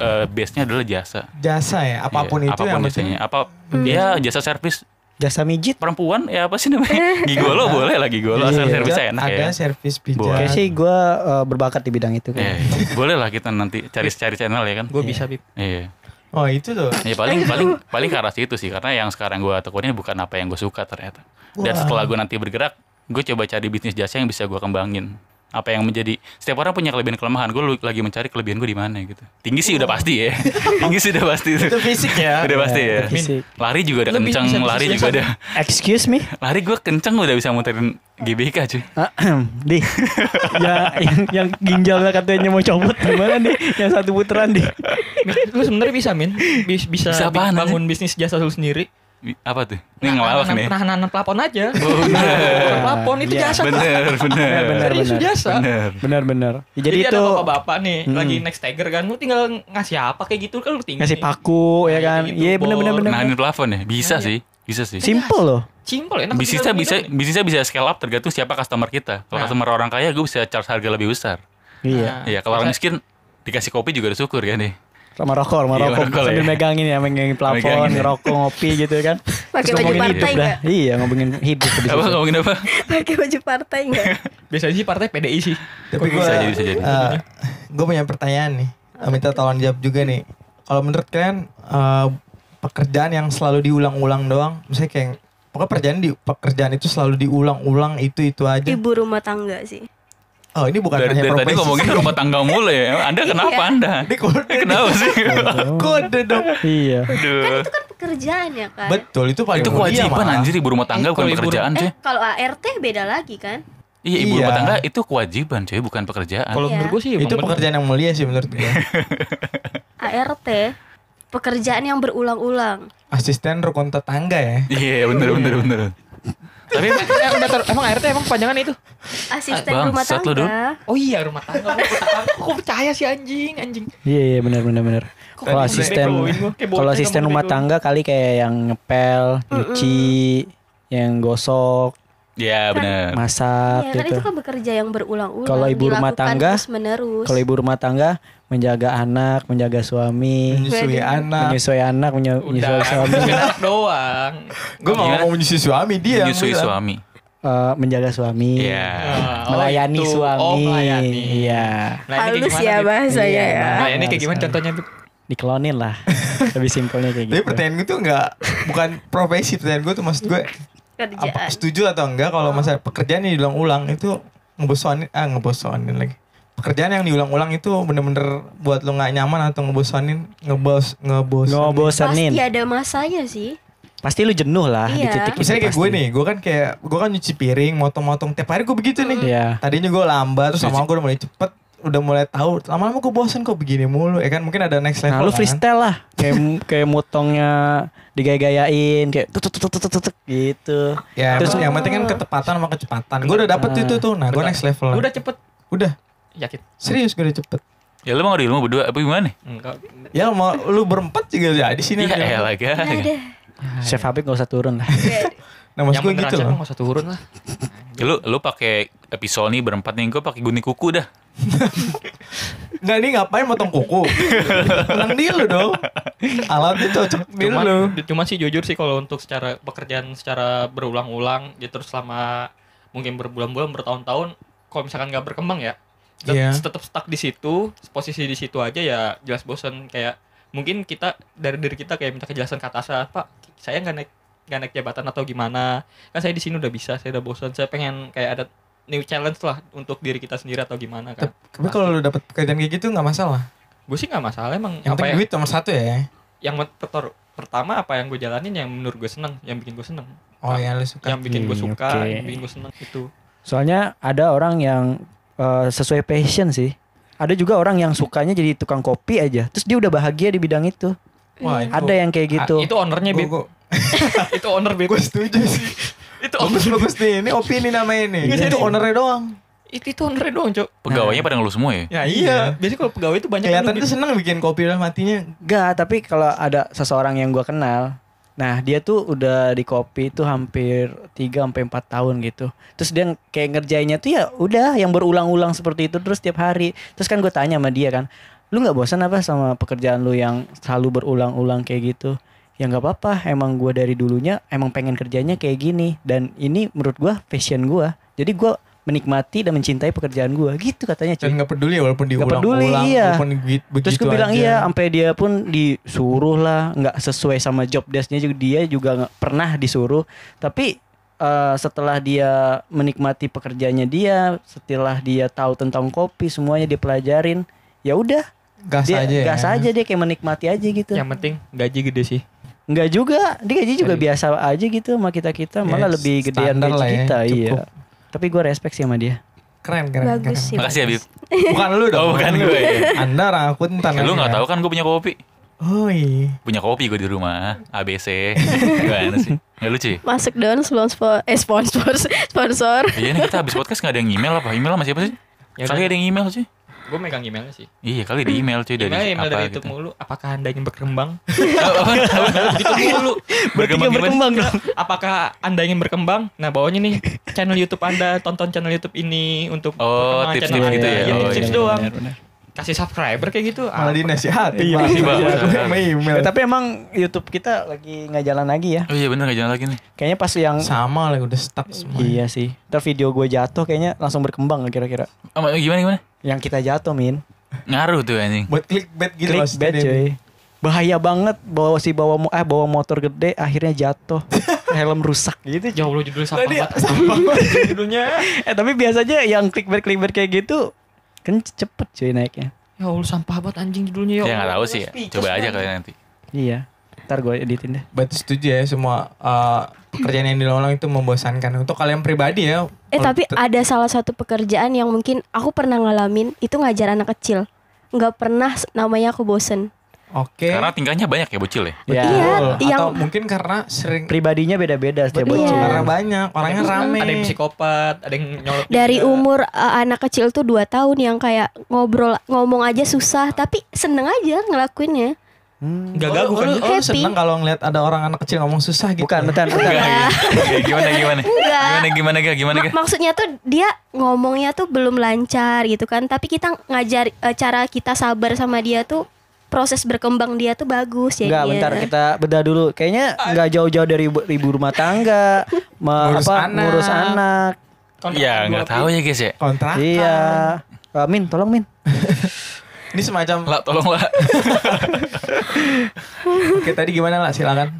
eh, base-nya adalah jasa. Jasa ya, apa pun Iya, itu apa pun yang jasanya. Apa ya jasa servis Jasa mijit. perempuan ya apa sih namanya gigolo boleh lah gigolo asal Iya. servisnya enak ada ya servis Boleh. pijat. Kayak sih gue berbakat di bidang itu kan. Eh, boleh lah kita nanti cari cari channel ya kan Gue bisa bib. iya Oh itu tuh. ya paling paling paling ke arah situ sih karena yang sekarang gue tekunin bukan apa yang gue suka ternyata dan Wah. setelah gue nanti bergerak gue coba cari bisnis jasa yang bisa gue kembangin apa yang menjadi setiap orang punya kelebihan kelemahan. Gue lagi mencari kelebihan gue di mana gitu. Tinggi sih udah pasti ya. Tinggi sih udah pasti Itu fisik ya. udah pasti ya. Fisik. lari juga udah bisa kenceng lari juga udah. Excuse me, lari gue kenceng udah bisa muterin GBK cuy. Di. Ya yang, yang ginjalnya katanya mau copot gimana nih? Yang satu putaran di. Lu sebenarnya bisa min, Bis- bisa Bisa bangun bisnis jasa lu sendiri. Apa tuh? Ini ngelawak nih. Nah, nahan plafon aja. Oh, bener. plafon itu Iya. jasa. Bener, bener. Bener, Serius bener. jasa. Bener. Benar-benar. Ya, Jadi, jadi, ada itu bapak-bapak nih Hmm. lagi next tagger kan, lu tinggal ngasih apa kayak gitu kan lu tinggal ngasih paku ya Nah, kan. gitu, Iya benar-benar bor. benar. Nahanin plafon ya? Bisa Nah, sih. Bisa sih. Simple loh. Simpel enak. Bisnisnya bisa gini. bisnisnya bisa scale up tergantung siapa customer kita. Kalau Nah. customer orang kaya gue bisa charge harga lebih besar. Iya. Nah, Iya, kalau orang miskin dikasih kopi juga udah syukur kan nih. Sama rokok, sama Iya, rokok. rokok Sambil ya. megangin ya, megangin plafon, ya. ngerokok, ngopi gitu kan. Pakai baju partai hidup dah. nggak? Iya, ngomongin hidup Apa ngomongin apa? Pakai baju partai enggak? Biasanya sih partai PDI sih. Tapi Kok gue bisa jadi, bisa jadi? gue punya pertanyaan nih. Eh, Minta tolong jawab juga nih. Kalau menurut kalian eh, pekerjaan yang selalu diulang-ulang doang, misalnya kayak pokoknya pekerjaan di pekerjaan itu selalu diulang-ulang itu itu aja. Ibu rumah tangga sih. Oh ini bukan Dari, hanya dari tadi ngomongin rumah tangga mulu ya. Anda kenapa Iya. Anda? Ini kode. Kenapa sih? Kode dong. Iya. Aduh. Itu kan pekerjaan ya kan? Betul itu paling Itu kewajiban malah. anjir ibu rumah tangga Eh, bukan pekerjaan cuy. Eh, kalau ART beda lagi kan? Iya ibu Iya. rumah tangga itu kewajiban cuy bukan pekerjaan. Kalau Iya. menurut gue sih Itu pekerjaan yang mulia sih menurut gue. ART pekerjaan yang berulang-ulang. Asisten rukun tetangga ya. Iya bener bener bener. Tapi emang, eh, emang ART emang panjangan itu? Asisten Ah, rumah lu, Dul. tangga. Oh iya rumah tangga. Kok kok percaya sih anjing anjing. Iya, iya benar benar benar. Kalau asisten kalau asisten rumah tangga kali kayak yang ngepel, nyuci, yang gosok, Iya bener. masak kan gitu. itu kan bekerja yang berulang-ulang. Kalau ibu rumah tangga, menerus. Kalau ibu rumah tangga menjaga anak, menjaga suami, Menyusui anak. menyusui anak, menyusui Udah, suami, anak doang. Gue Gimana? ngomong menyusui suami dia. Menyusui suami. eh, menjaga suami, Iya. Ah, oh, melayani itu. suami. Oh, melayani. Iya, Nah, ini kayak Halus gimana, ya Bib? bahasanya Iya, ya. Nah, ini kayak Harus, gimana contohnya, diklonin lah. Lebih simpelnya kayak Tapi gitu. pertanyaan gue tuh nggak bukan profesi pertanyaan gue tuh maksud gue apa Kerjaan. setuju atau enggak kalau masa pekerjaan yang diulang-ulang itu ngebosonin ah ngebosonin lagi pekerjaan yang diulang-ulang itu bener-bener buat lo nggak nyaman atau ngebosonin ngebos ngebosonin Ngebosenin. Pasti ada masanya sih. Pasti lu jenuh lah di Iya. titik itu misalnya kayak gue nih gue kan kayak gue kan nyuci piring motong-motong tiap hari gue begitu nih Iya. tadinya gue lambat terus lama gue udah mulai cepet udah mulai tahu lama-lama gue bosen kok begini mulu ya kan mungkin ada next level Nah, lu kan. freestyle lah. Kayak kayak motongnya digaya-gayain kayak tut tut tut tut tut, tut, gitu. ya Terus- yang penting kan ketepatan sama kecepatan gue udah dapet Ah. itu tuh nah gue next level lah. Udah cepet. udah Yakin? serius gue udah cepet Ya lu mau di rumah berdua apa gimana? Enggak. Ya mau lu berempat juga ya di sini. Iya ada. elah ada. Chef Habib gak usah turun lah. Nah maksud Yang gue gitu loh. nggak usah turun lah. Ya, lu lu pakai episode nih berempat nih gue pakai gunting kuku dah. Nggak ini ngapain motong kuku? Tenang dia lu dong. Alatnya cocok di Cuman, lu. cuman sih jujur sih kalau untuk secara pekerjaan secara berulang-ulang ya terus selama mungkin berbulan-bulan bertahun-tahun kalau misalkan nggak berkembang ya tetap, Iya. tetap stuck di situ posisi di situ aja ya jelas bosan kayak mungkin kita dari diri kita kayak minta kejelasan ke atasan pak saya nggak naik nggak naik jabatan atau gimana kan saya di sini udah bisa saya udah bosan saya pengen kayak ada new challenge lah untuk diri kita sendiri atau gimana kan Tapi kalau lu dapet pekerjaan kayak gitu nggak masalah. gue sih nggak masalah emang Yang apa penting yang, duit nomor satu ya. yang per- pertama apa yang gue jalanin yang menurut gue seneng yang bikin gue seneng Oh ya lu suka. yang bikin gue Hmm, suka, yang bikin gue seneng itu. Soalnya ada orang yang eh, sesuai passion sih. Ada juga orang yang sukanya jadi tukang kopi aja. Terus dia udah bahagia di bidang itu. Wah, itu, Ada yang kayak gitu. Itu ownernya bib, itu owner bib. gue setuju sih. Itu Bagus bagus nih. Ini opini namanya ini. Iya, Itu ownernya doang. itu itu ownernya doang cok. Pegawainya pada ngeluh semua ya. Ya Iya. iya. Biasanya kalau pegawai itu banyak Kelihatan yang tuh seneng bikin kopi dalam hatinya. Enggak, tapi kalau ada seseorang yang gua kenal, nah dia tuh udah di kopi itu hampir 3 sampai 4 tahun gitu. Terus dia kayak ngerjainnya tuh ya udah yang berulang-ulang seperti itu terus tiap hari. Terus kan gue tanya sama dia kan, lu nggak bosan apa sama pekerjaan lu yang selalu berulang-ulang kayak gitu? Ya nggak apa-apa, emang gua dari dulunya emang pengen kerjanya kayak gini dan ini menurut gua passion gua. Jadi gua menikmati dan mencintai pekerjaan gua gitu katanya cuy. Dan nggak peduli ya walaupun diulang-ulang. peduli, iya. Walaupun begitu, Terus gue bilang aja. iya, sampai dia pun disuruh lah, nggak sesuai sama job desknya juga dia juga nggak pernah disuruh. Tapi eh, setelah dia menikmati pekerjaannya dia, setelah dia tahu tentang kopi semuanya dia pelajarin, ya udah, Gas dia aja ya. gas aja dia kayak menikmati aja gitu. Yang penting gaji gede sih. Nggak juga, dia gaji juga biasa aja gitu sama kita kita, malah Ya, lebih gedean gaji lah ya, kita, iya. cukup. Tapi gue respect sih sama dia. Keren keren. Bagus keren. sih. Makasih ya Bib. Bukan lu dong. Oh, bukan gue ya. Anda orang akuntan. Ya, lu nggak ya. tahu kan gue punya kopi. Oh iya. Punya kopi gue di rumah, ABC. Gimana sih? Nggak lucu ya? Masuk dong sponsor eh sponsor sponsor. Iya nih kita habis podcast nggak ada yang email apa? Email sama siapa sih? Ya kali ada yang email sih. Gue megang emailnya sih. Iya kali di email cuy dari Email, email apa dari gitu. YouTube mulu. Apakah anda ingin berkembang? Gitu mulu. Berkembang berkembang dong. Apakah anda ingin berkembang? Nah bawahnya nih channel YouTube anda tonton channel YouTube ini untuk Oh, tips-tips channel gitu ya. Iya, Oh, tips iya, doang. benar, benar. Kasih subscriber kayak gitu. Malah dinasihati. Iya, iya, Iya, iya. email. Ya, tapi emang YouTube kita lagi nggak jalan lagi ya. Oh iya bener gak jalan lagi nih. Kayaknya pas yang sama lah udah stuck semua. Iya sih. Ntar video gue jatuh kayaknya langsung berkembang kira-kira. Oh, gimana gimana? Yang kita jatuh min. Ngaruh tuh anjing. Buat clickbait gitu Clickbait cuy. Bahaya banget bawa si bawa mo- eh bawa motor gede akhirnya jatuh. Helm rusak gitu. Ya Allah judul sampah banget. judulnya. Eh tapi biasanya yang clickbait clickbait kayak gitu kan cepet cuy naiknya. Ya Allah sampah banget anjing judulnya ya. Ya nggak tahu sih ya. Coba aja kalian nanti. Iya. Ntar gue editin deh. Berarti setuju ya semua eh, pekerjaan yang diulang itu membosankan. Untuk kalian pribadi ya. Eh tapi ada salah satu pekerjaan yang mungkin aku pernah ngalamin itu ngajar anak kecil. Nggak pernah namanya aku bosen. Oke. Karena tingkahnya banyak ya bocil ya. Ya. Iya, Betul. yang- Atau mungkin karena sering Pribadinya beda-beda setiap Betul, bocil. Iya. karena banyak orangnya rame. Ada yang psikopat, ada yang nyolot. Dari juga. umur uh, anak kecil tuh 2 tahun yang kayak ngobrol ngomong aja susah tapi seneng aja ngelakuinnya. Hmm. Nggak Oh, gagu kan? oh, oh, Happy. seneng kalau ngeliat ada orang anak kecil ngomong susah gitu. Bukan, bentar, bentar. Enggak. Oke, gimana gimana? Enggak. Gimana gimana gak gimana Ma- gak? maksudnya tuh dia ngomongnya tuh belum lancar gitu kan tapi kita ngajar eh, cara kita sabar sama dia tuh proses berkembang dia tuh bagus ya Enggak, bentar kita bedah dulu. Kayaknya nggak jauh-jauh dari ibu, ibu rumah tangga, me- Ngurus apa anak. ngurus anak. Ya nggak tahu ya guys ya. Kontrak. Iya. Eh, min, tolong Min. Ini semacam Lah tolong lah. Oke tadi gimana lah silakan.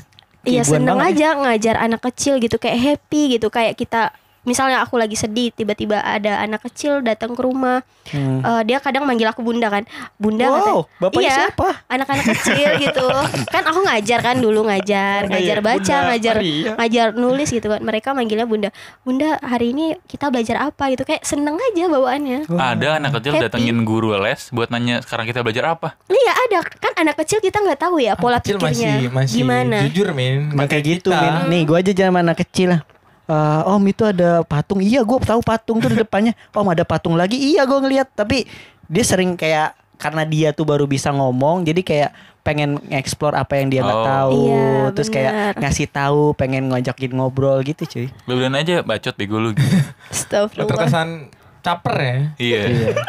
Iya seneng banget aja ngajar anak kecil gitu kayak happy gitu kayak kita misalnya aku lagi sedih tiba-tiba ada anak kecil datang ke rumah Hmm. Eh, dia kadang manggil aku bunda kan bunda Wow, kata- bapaknya iya, siapa? anak-anak kecil gitu kan aku ngajar kan dulu ngajar ngajar Iya, baca Bunda ngajar Maria. ngajar nulis gitu kan mereka manggilnya bunda bunda hari ini kita belajar apa gitu kayak seneng aja bawaannya Ada anak kecil Happy. datengin guru les buat nanya sekarang kita belajar apa. iya ada kan anak kecil kita nggak tahu ya pola Kecil pikirnya masih masih gimana jujur min. Kayak gitu. Min. Nih, gua aja zaman anak kecil. Eh, om itu ada patung. Iya, gua tahu patung tuh di depannya. Om ada patung lagi. Iya, gua ngeliat. Tapi dia sering kayak karena dia tuh baru bisa ngomong, jadi kayak pengen nge-explore apa yang dia nggak Oh. tahu. Iya, Terus kayak benar. ngasih tahu, pengen ngajakin ngobrol gitu, cuy. Lu bilang aja bacot bego lu. gitu. Terkesan caper ya. iya.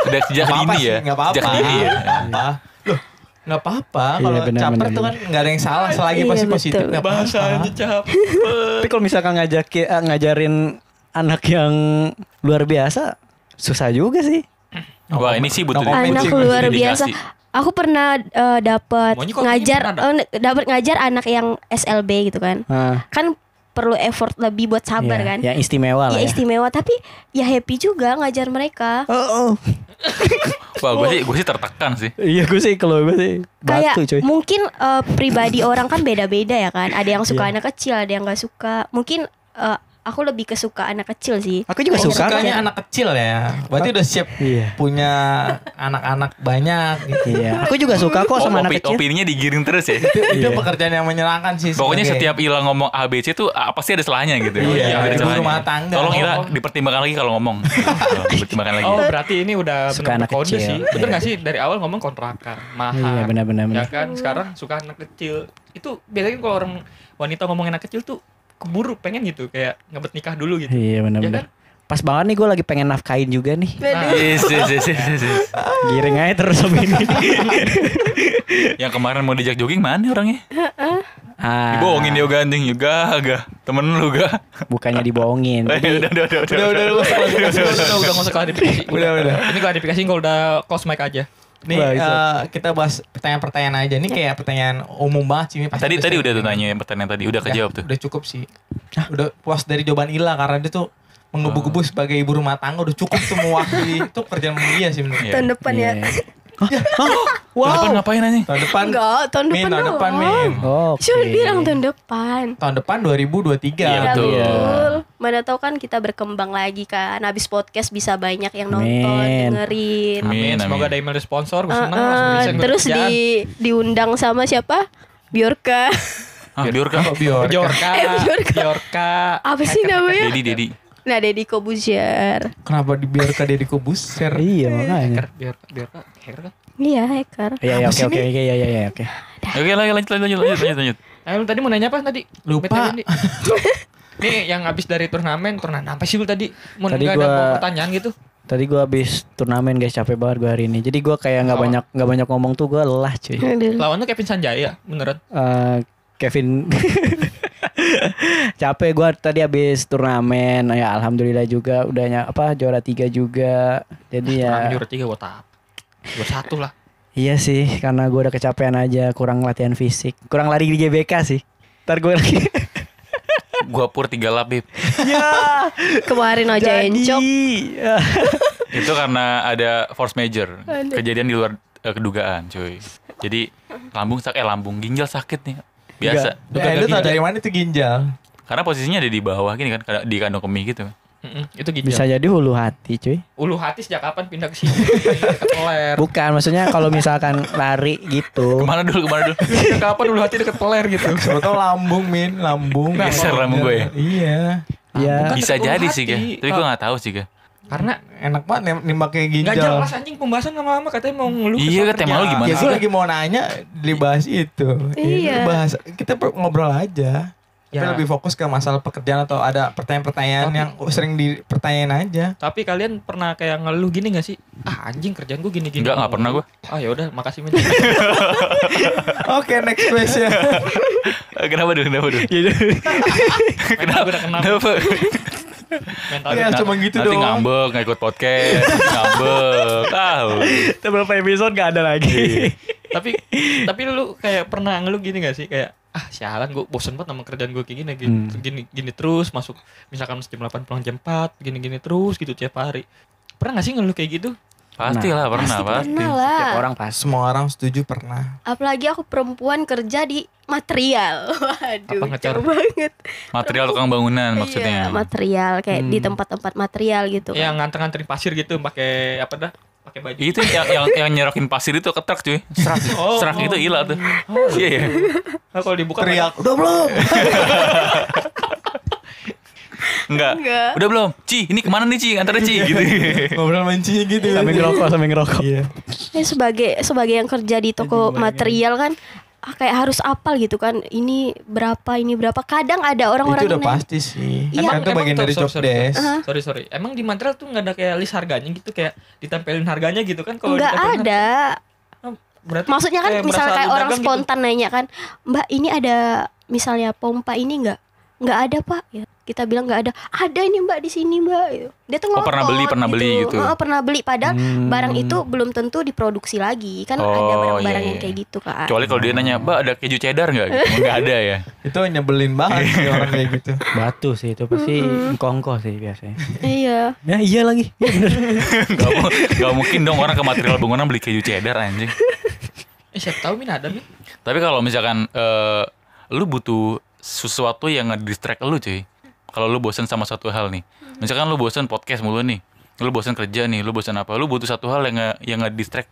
Udah sejak dini ya. nggak apa-apa. Sejak dini ya. Apa. Loh, nggak apa-apa. Iya, Kalau benar, caper benar, tuh kan nggak ada yang salah selagi Iya, pasti positif nggak apa-apa. capek. Tapi kalau misalkan ngajakin eh, ngajarin anak yang luar biasa, susah juga sih. Wah ini sih butuh anak sih, luar biasa aku pernah eh, dapat ngajar pernah eh, dapat ngajar anak yang SLB gitu kan Nah, kan perlu effort lebih buat sabar iya, kan Yang istimewa lah ya ya. istimewa tapi ya happy juga ngajar mereka Oh, oh. Wah gue sih gue sih tertekan sih. Iya gue sih kalau gue sih kayak batu cuy. mungkin eh, pribadi orang kan beda-beda ya kan ada yang suka Iya. anak kecil ada yang nggak suka mungkin eh, aku lebih kesuka anak kecil sih Aku juga Oh, suka. sukanya anak kecil ya. Berarti udah siap Iya. punya anak-anak banyak gitu. Iya. Aku juga suka kok Oh, sama opi- anak kecil. opininya digiring terus ya. Itu, itu Iya. pekerjaan yang menyenangkan sih. Pokoknya sebagai- setiap Ila ngomong ABC tuh ah, pasti ada salahnya gitu. Iya, ada ibu rumah tangga. Tolong Ila Oh. dipertimbangkan lagi kalau ngomong. Tolong dipertimbangkan lagi. Oh berarti ini udah Suka anak kode kecil. sih Bener Iya. gak sih dari awal ngomong kontrakan Mahal Iya benar-benar. Ya kan sekarang suka anak kecil Itu biasanya kalau orang wanita ngomong anak kecil tuh Keburu pengen gitu Kayak ngebet nikah dulu gitu Iya Ya benar-benar. Pas banget nih gue lagi pengen nafkain juga nih. Nah, Yes, yes, yes, yes, yes. Giring aja terus sama ini. Yang kemarin mau dijak jogging mana orangnya? ah, Dibohongin dia gandeng juga, agak temen lu gak? Bukannya dibohongin. udah, Jadi, udah, udah, udah, Udah, udah, udah, usah, usah, usah, usah. udah udah nggak usah klarifikasi Udah, udah. Ini klarifikasi kalau udah close mic aja Nih Wah, bisa. eh, kita bahas pertanyaan-pertanyaan aja. Ini kayak pertanyaan umum banget sih. Ini pasti Tadi tadi udah tuh nanya yang pertanyaan tadi, udah Udah, kejawab tuh. Udah cukup sih. Udah puas dari jawaban Ila karena dia tuh menggebu-gebu sebagai ibu rumah tangga udah cukup semua itu kerjaan dia sih menurut Iya. tahun depan ya Iya. Tahun depan ngapain aja? tahun depan enggak tahun Min, depan tahun depan. Min Oh, Sudah bilang tahun depan tahun depan 2023 Iya, betul. betul mana tahu kan kita berkembang lagi kan habis podcast bisa banyak yang nonton Amin. dengerin Amin, Amin. Semoga ada email sponsor. Gue Uh, langsung uh, gua terus kerjaan. di diundang sama siapa Biorka Ah, Biorka. Bior. Biorka, Eh, Biorka. Biorka. apa sih namanya Dedi, Dedi. Nah Deddy Kobuzier Kenapa dibiarkan Deddy Kobuser? Iya makanya. Hacker, Biorka, Biorka, hacker kan? iya hacker Iya iya oke oke oke iya iya iya oke. Oke, lanjut lanjut lanjut lanjut lanjut. Eh, lu tadi mau nanya apa tadi? Lupa. Nih. Yang habis dari turnamen, turnamen apa sih lu tadi? Mau Tadi ada gua- mau pertanyaan gitu? Tadi gua habis turnamen guys capek banget gua hari ini. Jadi gua kayak nggak banyak nggak banyak ngomong tuh gua lelah cuy. Aduh. Lawan lu Kevin Sanjaya, beneran. Eh, Kevin capek gua tadi habis turnamen ya alhamdulillah juga udahnya apa juara tiga juga jadi ya Turnamen juara tiga buat apa? Buat satu lah. iya sih karena gua udah kecapean aja kurang latihan fisik kurang lari di GBK sih ntar gue lagi Gua pur tiga lap, Bib. ya kemarin aja encok Itu karena ada force major. Kejadian di luar eh, kedugaan, cuy. Jadi lambung sakit, eh lambung ginjal sakit nih. Biasa. Eh, lu tau dari mana itu ginjal? Karena posisinya ada di bawah gini kan, di kandung kemih gitu. Mm-mm, itu ginjal. bisa jadi hulu hati cuy Ulu hati sejak kapan pindah ke sini? Peler. bukan maksudnya kalau misalkan lari gitu Ke mana dulu, ke mana dulu? Sejak kapan ulu hati deket peler gitu? Siapa tau lambung min, lambung. Geser lambung gue ya? Iya. ya Bukan Bisa jadi sih. Tapi gua gak tahu sih, ga. Karena Enak banget nem- nembak kayak nggak ginjal. jelas anjing pembahasan lama-lama katanya mau ngeluh. Iya, kesal kan, tema lu kerjaan. gimana Ya gue lagi mau nanya dibahas itu. Iya. Bahas kita ngobrol aja. Tapi Ya. lebih fokus ke masalah pekerjaan atau ada pertanyaan-pertanyaan Tapi- yang sering dipertanyain aja. Tapi kalian pernah kayak ngeluh gini gak sih? Ah anjing kerjaan gue gini-gini. Enggak, nggak pernah gua. Ah ya udah, makasih Min. Oke, next question. Kenapa dulu, kenapa dulu? Mental gue udah kena. Kenapa? Mental Ya, gue- cuma gitu Nanti doang. ngambek, nggak ikut podcast, ngambek. Ah, beberapa episode gak ada lagi tapi tapi lu kayak pernah ngeluh gini gak sih kayak ah sialan gue bosen banget sama kerjaan gue kayak gini gini, Hmm. gini gini terus masuk misalkan jam 8 pulang jam 4 gini gini terus gitu tiap hari pernah gak sih ngeluh kayak gitu pasti lah, pernah, pasti pasti. pernah lah Tiap orang pas Semua orang setuju pernah. apalagi aku perempuan kerja di material waduh Apa ngecar? jauh banget Material tukang bangunan maksudnya. iya, material kayak di Hmm. tempat-tempat material gitu yang kan nganter-nganterin pasir gitu pakai apa dah pakai baju Itu yang, yang, yang nyerokin pasir itu ke truk cuy. Serak, Oh, serak oh. itu ilah tuh. Iya ya. Nah, kalau dibuka Teriak, udah belum? Enggak. Enggak. Udah belum? Ci, ini ke mana nih Ci? Antar Ci gitu. Ngobrol mancinya gitu. sambil ngerokok sambil ngerokok Iya. Ya, sebagai sebagai yang kerja di toko material kan ah, kayak harus apal gitu kan ini berapa ini berapa kadang ada orang-orang Itu udah yang pasti sih. Iya. Kan itu bagian dari sorry, job sorry, desk. Hah? sorry sorry emang di material tuh nggak ada kayak list harganya gitu kayak ditempelin harganya gitu kan kalau nggak ada harga- oh, berarti maksudnya kan kayak misalnya kayak orang gitu. spontan nanya kan mbak ini ada misalnya pompa ini nggak nggak ada pak ya kita bilang nggak ada ada ini mbak di sini mbak gitu. dia tuh Oh, ngotot pernah beli, pernah beli gitu. Heeh, pernah beli padahal Hmm. barang itu belum tentu diproduksi lagi kan ada Oh, barang-barang iya, yang iya. kayak gitu kan Kecuali kalau dia nanya, "Mbak, ada keju cheddar enggak?" gitu. Enggak ada ya. Itu nyebelin banget sih orang kayak gitu. batu sih itu pasti kongko sih biasanya iya ya iya lagi ya bener Gak, mu- gak mungkin dong orang ke material bangunan beli keju cheddar anjing. eh siapa tahu min ada min Tapi kalau misalkan eh, lu butuh sesuatu yang nge-distract lu cuy. Kalau lu bosan sama satu hal nih. Misalkan lu bosan podcast mulu nih. Lu bosan kerja nih, lu bosan apa? Lu butuh satu hal yang nge, yang nge-distract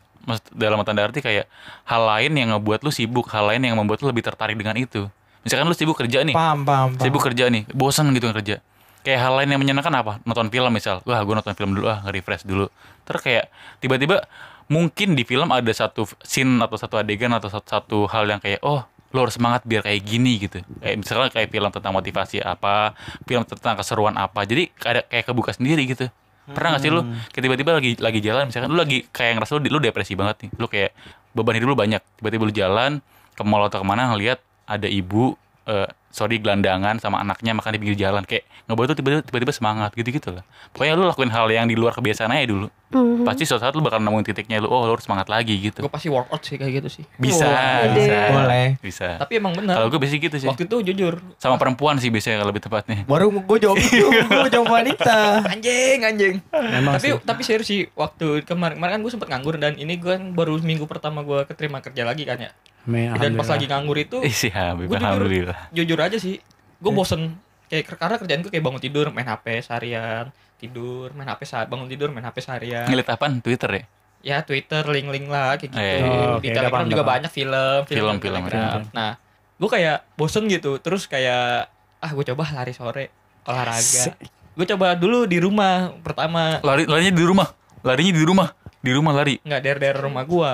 dalam tanda arti kayak hal lain yang ngebuat lu sibuk, hal lain yang membuat lu lebih tertarik dengan itu. Misalkan lu sibuk kerja nih, Paham, paham, paham. sibuk kerja nih, bosan gitu kerja. Kayak hal lain yang menyenangkan apa? Nonton film misal. Wah, gue nonton film dulu ah, nge-refresh dulu. Terus kayak tiba-tiba mungkin di film ada satu scene atau satu adegan atau satu, satu hal yang kayak oh lo harus semangat biar kayak gini gitu. Kayak misalnya kayak film tentang motivasi apa, film tentang keseruan apa. Jadi ada kayak kebuka sendiri gitu. Pernah gak sih lu kayak tiba-tiba lagi lagi jalan misalkan lu lagi kayak ngerasa lu, lu depresi banget nih. Lu kayak beban hidup lu banyak. Tiba-tiba lu jalan ke mall atau ke mana ngelihat ada ibu eh sorry gelandangan sama anaknya makan di pinggir jalan kayak ngebuat tuh tiba-tiba tiba-tiba semangat gitu-gitu lah. Pokoknya lu lakuin hal yang di luar kebiasaan aja dulu. Mhm. Pasti suatu saat lu bakal nemuin titiknya lu oh lu harus semangat lagi gitu. gue pasti workout sih kayak gitu sih Bisa, Wah, bisa. boleh. Bisa. tapi emang benar Kalau gue biasanya gitu sih. waktu itu jujur Sama perempuan sih biasanya kalau lebih tepatnya. Baru gue jawab itu, gue jawab wanita. anjing anjing memang tapi sih tapi serius sih waktu kemarin kemarin kan gue sempet nganggur dan ini gue kan baru minggu pertama gue keterima kerja lagi kan ya Dan pas lagi nganggur itu Ih sih Habib, Gua jujur- alhamdulillah. jujur aja sih gue bosen kayak karena kerjaan gue kayak bangun tidur main HP seharian tidur main HP saat bangun tidur main HP seharian Ngelit apaan? Twitter ya? ya Twitter link-link lah kayak gitu Eh, Oh, di oke, udah Telegram paham, juga udah paham. banyak film Film, di film, Telegram. nah gue kayak bosen gitu terus kayak ah gue coba lari sore olahraga gue coba dulu di rumah pertama Lari larinya di rumah. Larinya di rumah. Di rumah lari. nggak daerah-daerah rumah gua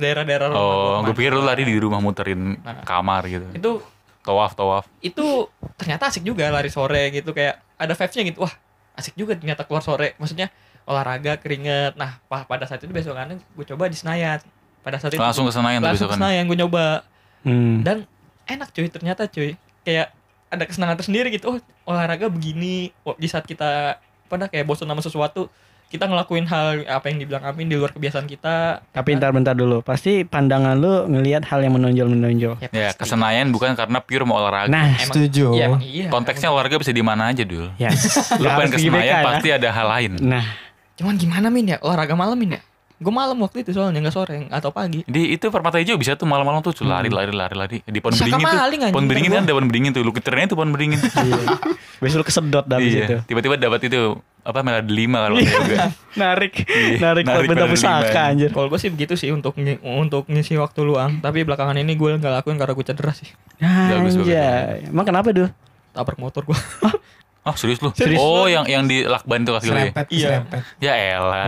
daerah-daerah rumah Oh, gue pikir lu lari di rumah muterin Nah. kamar gitu. itu Tawaf, tawaf. itu ternyata asik juga lari sore gitu kayak ada vibes-nya gitu wah asik juga ternyata keluar sore maksudnya olahraga keringet nah pa- pada saat itu besokannya gue coba di Senayan pada saat itu Langsung ke Senayan tuh langsung ke. Senayan gue nyoba Hmm. dan enak cuy ternyata cuy kayak ada kesenangan tersendiri gitu oh olahraga begini oh, di saat kita pada kayak bosan sama sesuatu kita ngelakuin hal apa yang dibilang Amin di luar kebiasaan kita Tapi ntar bentar dulu. Pasti pandangan lu ngelihat hal yang menonjol-menonjol. Ya, pasti. ke Senayan bukan karena pure mau olahraga. Nah, Emang- Setuju. Iya, emang iya Konteksnya olahraga bisa di mana aja dul. ya. Lu pengen harus ke di GBK Senayan ya. pasti ada hal lain. Nah, Cuman gimana Min ya olahraga malam Min ya? Gue malam waktu itu soalnya nggak sore atau pagi. Di itu permata hijau bisa tuh malam-malam tuh lari lari lari lari di pohon beringin tuh. Pohon beringin kan ada pohon beringin tuh. Lu keternya tuh pohon beringin. iya. Besok lu kesedot dari situ. iya. Tiba-tiba dapat itu apa melodi lima kalau pakai yoga. narik, Iya, narik, narik benda pusaka anjir. Kalau gue sih begitu sih untuk untuk ngisi waktu luang. Tapi belakangan ini gue nggak lakuin karena gue cedera sih. Anjay. Emang kenapa dul? Tabrak motor gue. Oh serius lu? Serius. Oh yang yang di lakban tuh kasih lu ya? Serempet, Iya. serempet. Ya elah.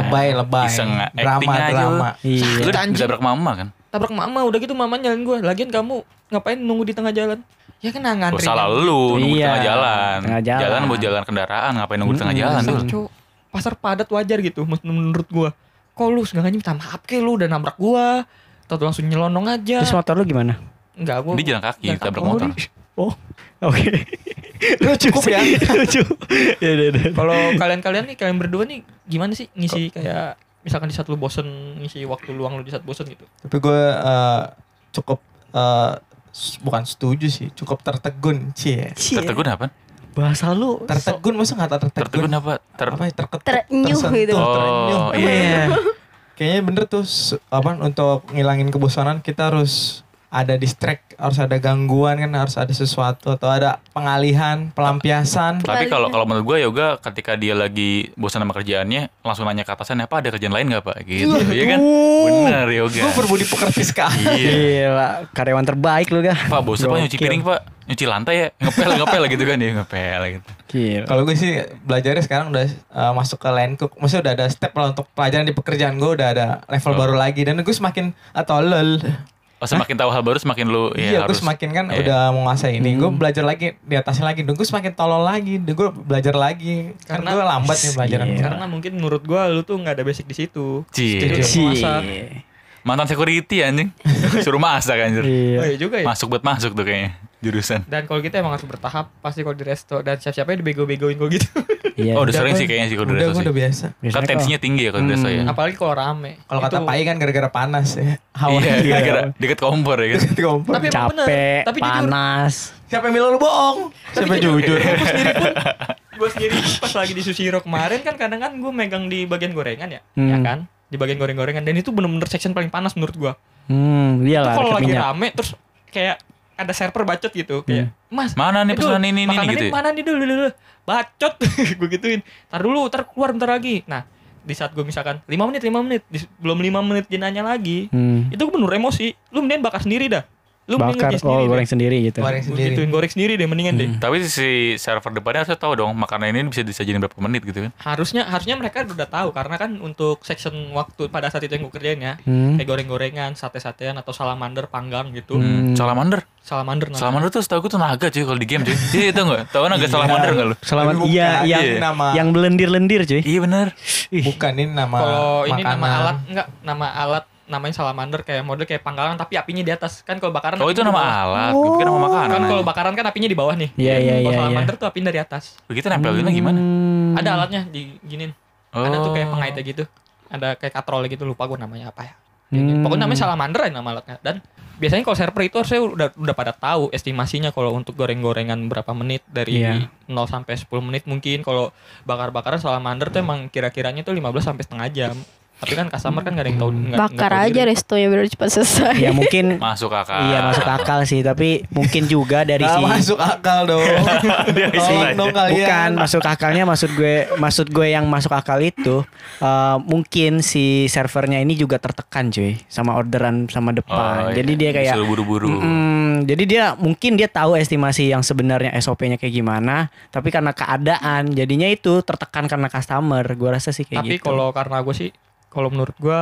Lebay, lebay. Iseng drama, acting aja lu. drama. Iya. Lu ditabrak mama kan? Tabrak mama udah gitu mama nyalain gue. Lagian kamu ngapain nunggu di tengah jalan? Ya kan Oh, ngantri. salah lu nunggu Iya, tengah jalan. tengah jalan. buat jalan kendaraan ngapain nunggu di tengah Mm-mm. jalan Pasar, dul? cowok. Pasar padat wajar gitu men- menurut gue. Kok lu sengaja minta maaf ke lu udah nabrak gue. Atau langsung nyelonong aja. Terus motor lu gimana? Enggak gue. Dia jalan kaki Jalan tabrak kaki. motor. Oh, oke. Lucu Cukup sih. ya. Lucu. Ya, ya, ya. Kalau kalian-kalian nih kalian berdua nih gimana sih ngisi kayak misalkan di saat lu bosen ngisi waktu luang lu di saat bosen gitu. Tapi gue eh, cukup eh, s- bukan setuju sih, cukup tertegun, cie. Cie. Tertegun apa? Bahasa lu Tertegun masa nggak tertegun? Tertegun apa? Ter Apa ya terketuk? Terenyuh tersentuh, gitu. terenyuh. Oh, iya. Kayaknya bener tuh apa untuk ngilangin kebosanan kita harus ada distract, harus ada gangguan kan, harus ada sesuatu atau ada pengalihan, pelampiasan. Tapi kalau kalau menurut gue yoga ketika dia lagi bosan sama kerjaannya langsung nanya ke atasan apa ada kerjaan lain nggak pak gitu iya kan bener yoga Gue berbudi pekerti sekali. iya Gila, karyawan terbaik lu gak? pak bosan pak nyuci piring pak nyuci lantai ya ngepel ngepel gitu kan ya ngepel gitu. Kalau gue sih belajarnya sekarang udah uh, masuk ke line cook. Maksudnya udah ada step lah untuk pelajaran di pekerjaan gue udah ada level Oh. baru lagi dan gue semakin atau lol. Oh semakin tahu hal baru semakin lu iya, ya gue harus semakin kan iya. udah menguasai ini. Gue Hmm. belajar lagi di atasnya lagi. Dan gue semakin tolol lagi. Dan gue belajar lagi. Karena Karena- gue lambat nih pelajaran. Iya. Karena mungkin menurut gua lu tuh nggak ada basic di situ. Cie. Mantan security anjing suruh masak anjir Iya. Oh iya juga ya. masuk buat masuk tuh kayaknya jurusan Dan kalau kita emang harus bertahap pasti kalau di resto dan siap-siapnya dibego-begoin kok gitu. Iya. oh udah Udah, sering sih kayaknya sih kalau di Udah resto sih udah biasa. kan tensinya tinggi ya kalau di resto ya Hmm. Apalagi kalau rame. Kalau kata Pai kan gara-gara panas ya. Hawa iya gara-gara deket kompor ya kan Deket kompor. Tapi emang bener. capek, Tapi jujur. panas. Siapa yang bilang lu bohong? Siapa jujur. jujur? gue sendiri pun gue sendiri pun pas lagi di Susiro kemarin kan kadang kan gue megang di bagian gorengan ya Hmm. ya kan di bagian goreng-gorengan dan itu bener-bener section paling panas menurut gue Hmm, itu iyalah kalau lagi rame terus kayak ada server bacot gitu kayak mas mana nih itu pesanan ini ini makanannya gitu ya? mana nih dulu dulu bacot. Gue gituin. Tar dulu tar keluar bentar lagi. Nah di saat gue misalkan 5 menit 5 menit di- belum 5 menit dia nanya lagi Hmm. itu gue bener emosi lu mending bakar sendiri dah lu Bakar, oh sendiri goreng deh. sendiri gitu. Goreng Gua sendiri. gituin goreng sendiri deh mendingan deh tapi si server depannya harusnya tahu dong makanan ini bisa disajiin berapa menit gitu kan harusnya harusnya mereka udah tahu karena kan untuk section waktu pada saat itu yang gue kerjain ya Hmm. kayak goreng-gorengan sate-satean atau salamander panggang gitu Hmm. salamander salamander namanya. salamander tuh setahu gue tuh naga cuy kalau di game cuy iya itu nggak tahu naga salamander nggak lu Tapi iya bukan, yang nama yang belendir-lendir cuy. iya bener Ih. bukan ini nama kalau ini nama alat enggak nama alat namanya salamander kayak model kayak panggangan tapi apinya di atas. Kan kalau bakaran oh itu nama bawah. alat. Gue pikir nama makanan kan kalau bakaran kan apinya di bawah nih. Iya, iya, kalau iya, salamander tuh apinya dari atas. Begitu nempelinnya gimana? Hmm. ada alatnya di ginin oh. ada tuh kayak pengaitnya gitu. Ada kayak katrol gitu lupa gue namanya apa ya. Hmm. pokoknya namanya salamander aja nama alatnya. Dan biasanya kalau server itu harusnya udah udah pada tahu estimasinya kalau untuk goreng-gorengan berapa menit dari Iya. 0 sampai 10 menit mungkin. Kalau bakar-bakaran salamander tuh emang kira-kiranya tuh 15 sampai setengah jam Tapi kan customer kan gak ada yang tahu. Bakar tahu aja diri. restonya biar cepat selesai. Ya mungkin Masuk akal. Iya masuk akal sih, tapi mungkin juga dari Nggak si masuk akal dong. Tolong dong kalian. Bukan masuk akalnya maksud gue maksud gue yang masuk akal itu eh, mungkin si servernya ini juga tertekan cuy sama orderan sama Oh, depan. iya. Jadi dia kayak buru-buru. Mm-mm. jadi dia mungkin dia tahu estimasi yang sebenarnya SOP-nya kayak gimana, tapi karena keadaan jadinya itu tertekan karena customer. Gue rasa sih kayak Tapi gitu. kalau karena gue sih, kalau menurut gue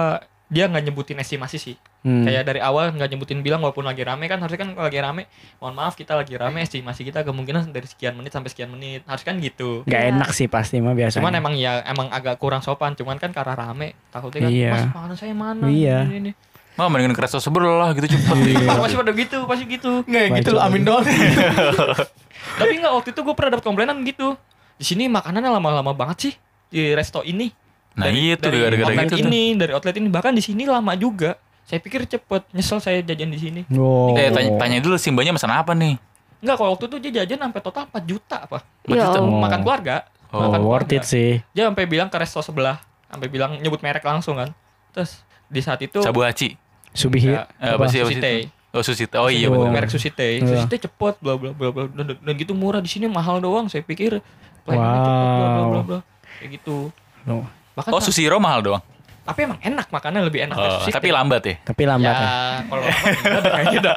dia nggak nyebutin estimasi sih. Hmm. Kayak dari awal nggak nyebutin bilang walaupun lagi rame kan harusnya kan lagi rame, mohon maaf kita lagi rame estimasi kita kemungkinan dari sekian menit sampai sekian menit harus kan gitu. nggak Iya. enak sih pasti mah biasanya. Cuman emang ya emang agak kurang sopan. Cuman kan karena rame takutnya kan Iya. mas makanan saya mana? Iya. Ini, ini. Mah mendingan ke resto sebelah gitu cepet. Pasti pada gitu, pasti gitu. Nggak gitu Baca lu amin doang. Tapi nggak waktu itu gue pernah dapat komplainan gitu. Di sini makanannya lama-lama banget sih di resto ini. Nah iya tuh dari gara-gara outlet gitu tuh. ini, dari outlet ini bahkan di sini lama juga. Saya pikir cepet, nyesel saya jajan di sini. Oh. Eh tanya, tanya dulu simbanya pesan apa nih? Enggak, kalau waktu itu dia jajan sampai total 4 juta apa? Ya Maksudnya- Allah. Makan keluarga. Oh, makan worth keluarga. it sih. Dia sampai bilang ke resto sebelah, sampai bilang nyebut merek langsung kan. Terus di saat itu Sabu Haci. Subihi. Ya, Eh, apa sih apa Sushi sih? Teh. Oh sushi teh. Oh iya Oh. benar. merek. Iya. Sushi teh cepet bla bla bla bla dan, dan gitu murah di sini mahal doang. Saya pikir pelayanannya cepet bla bla bla Wow. bla. Kayak gitu. Loh. Bahkan Oh sushi roll mahal doang. tapi emang enak makannya lebih enak Oh, sushi tapi lambat ya. Tapi lambat ya, ya. kalau lambat kayaknya udah.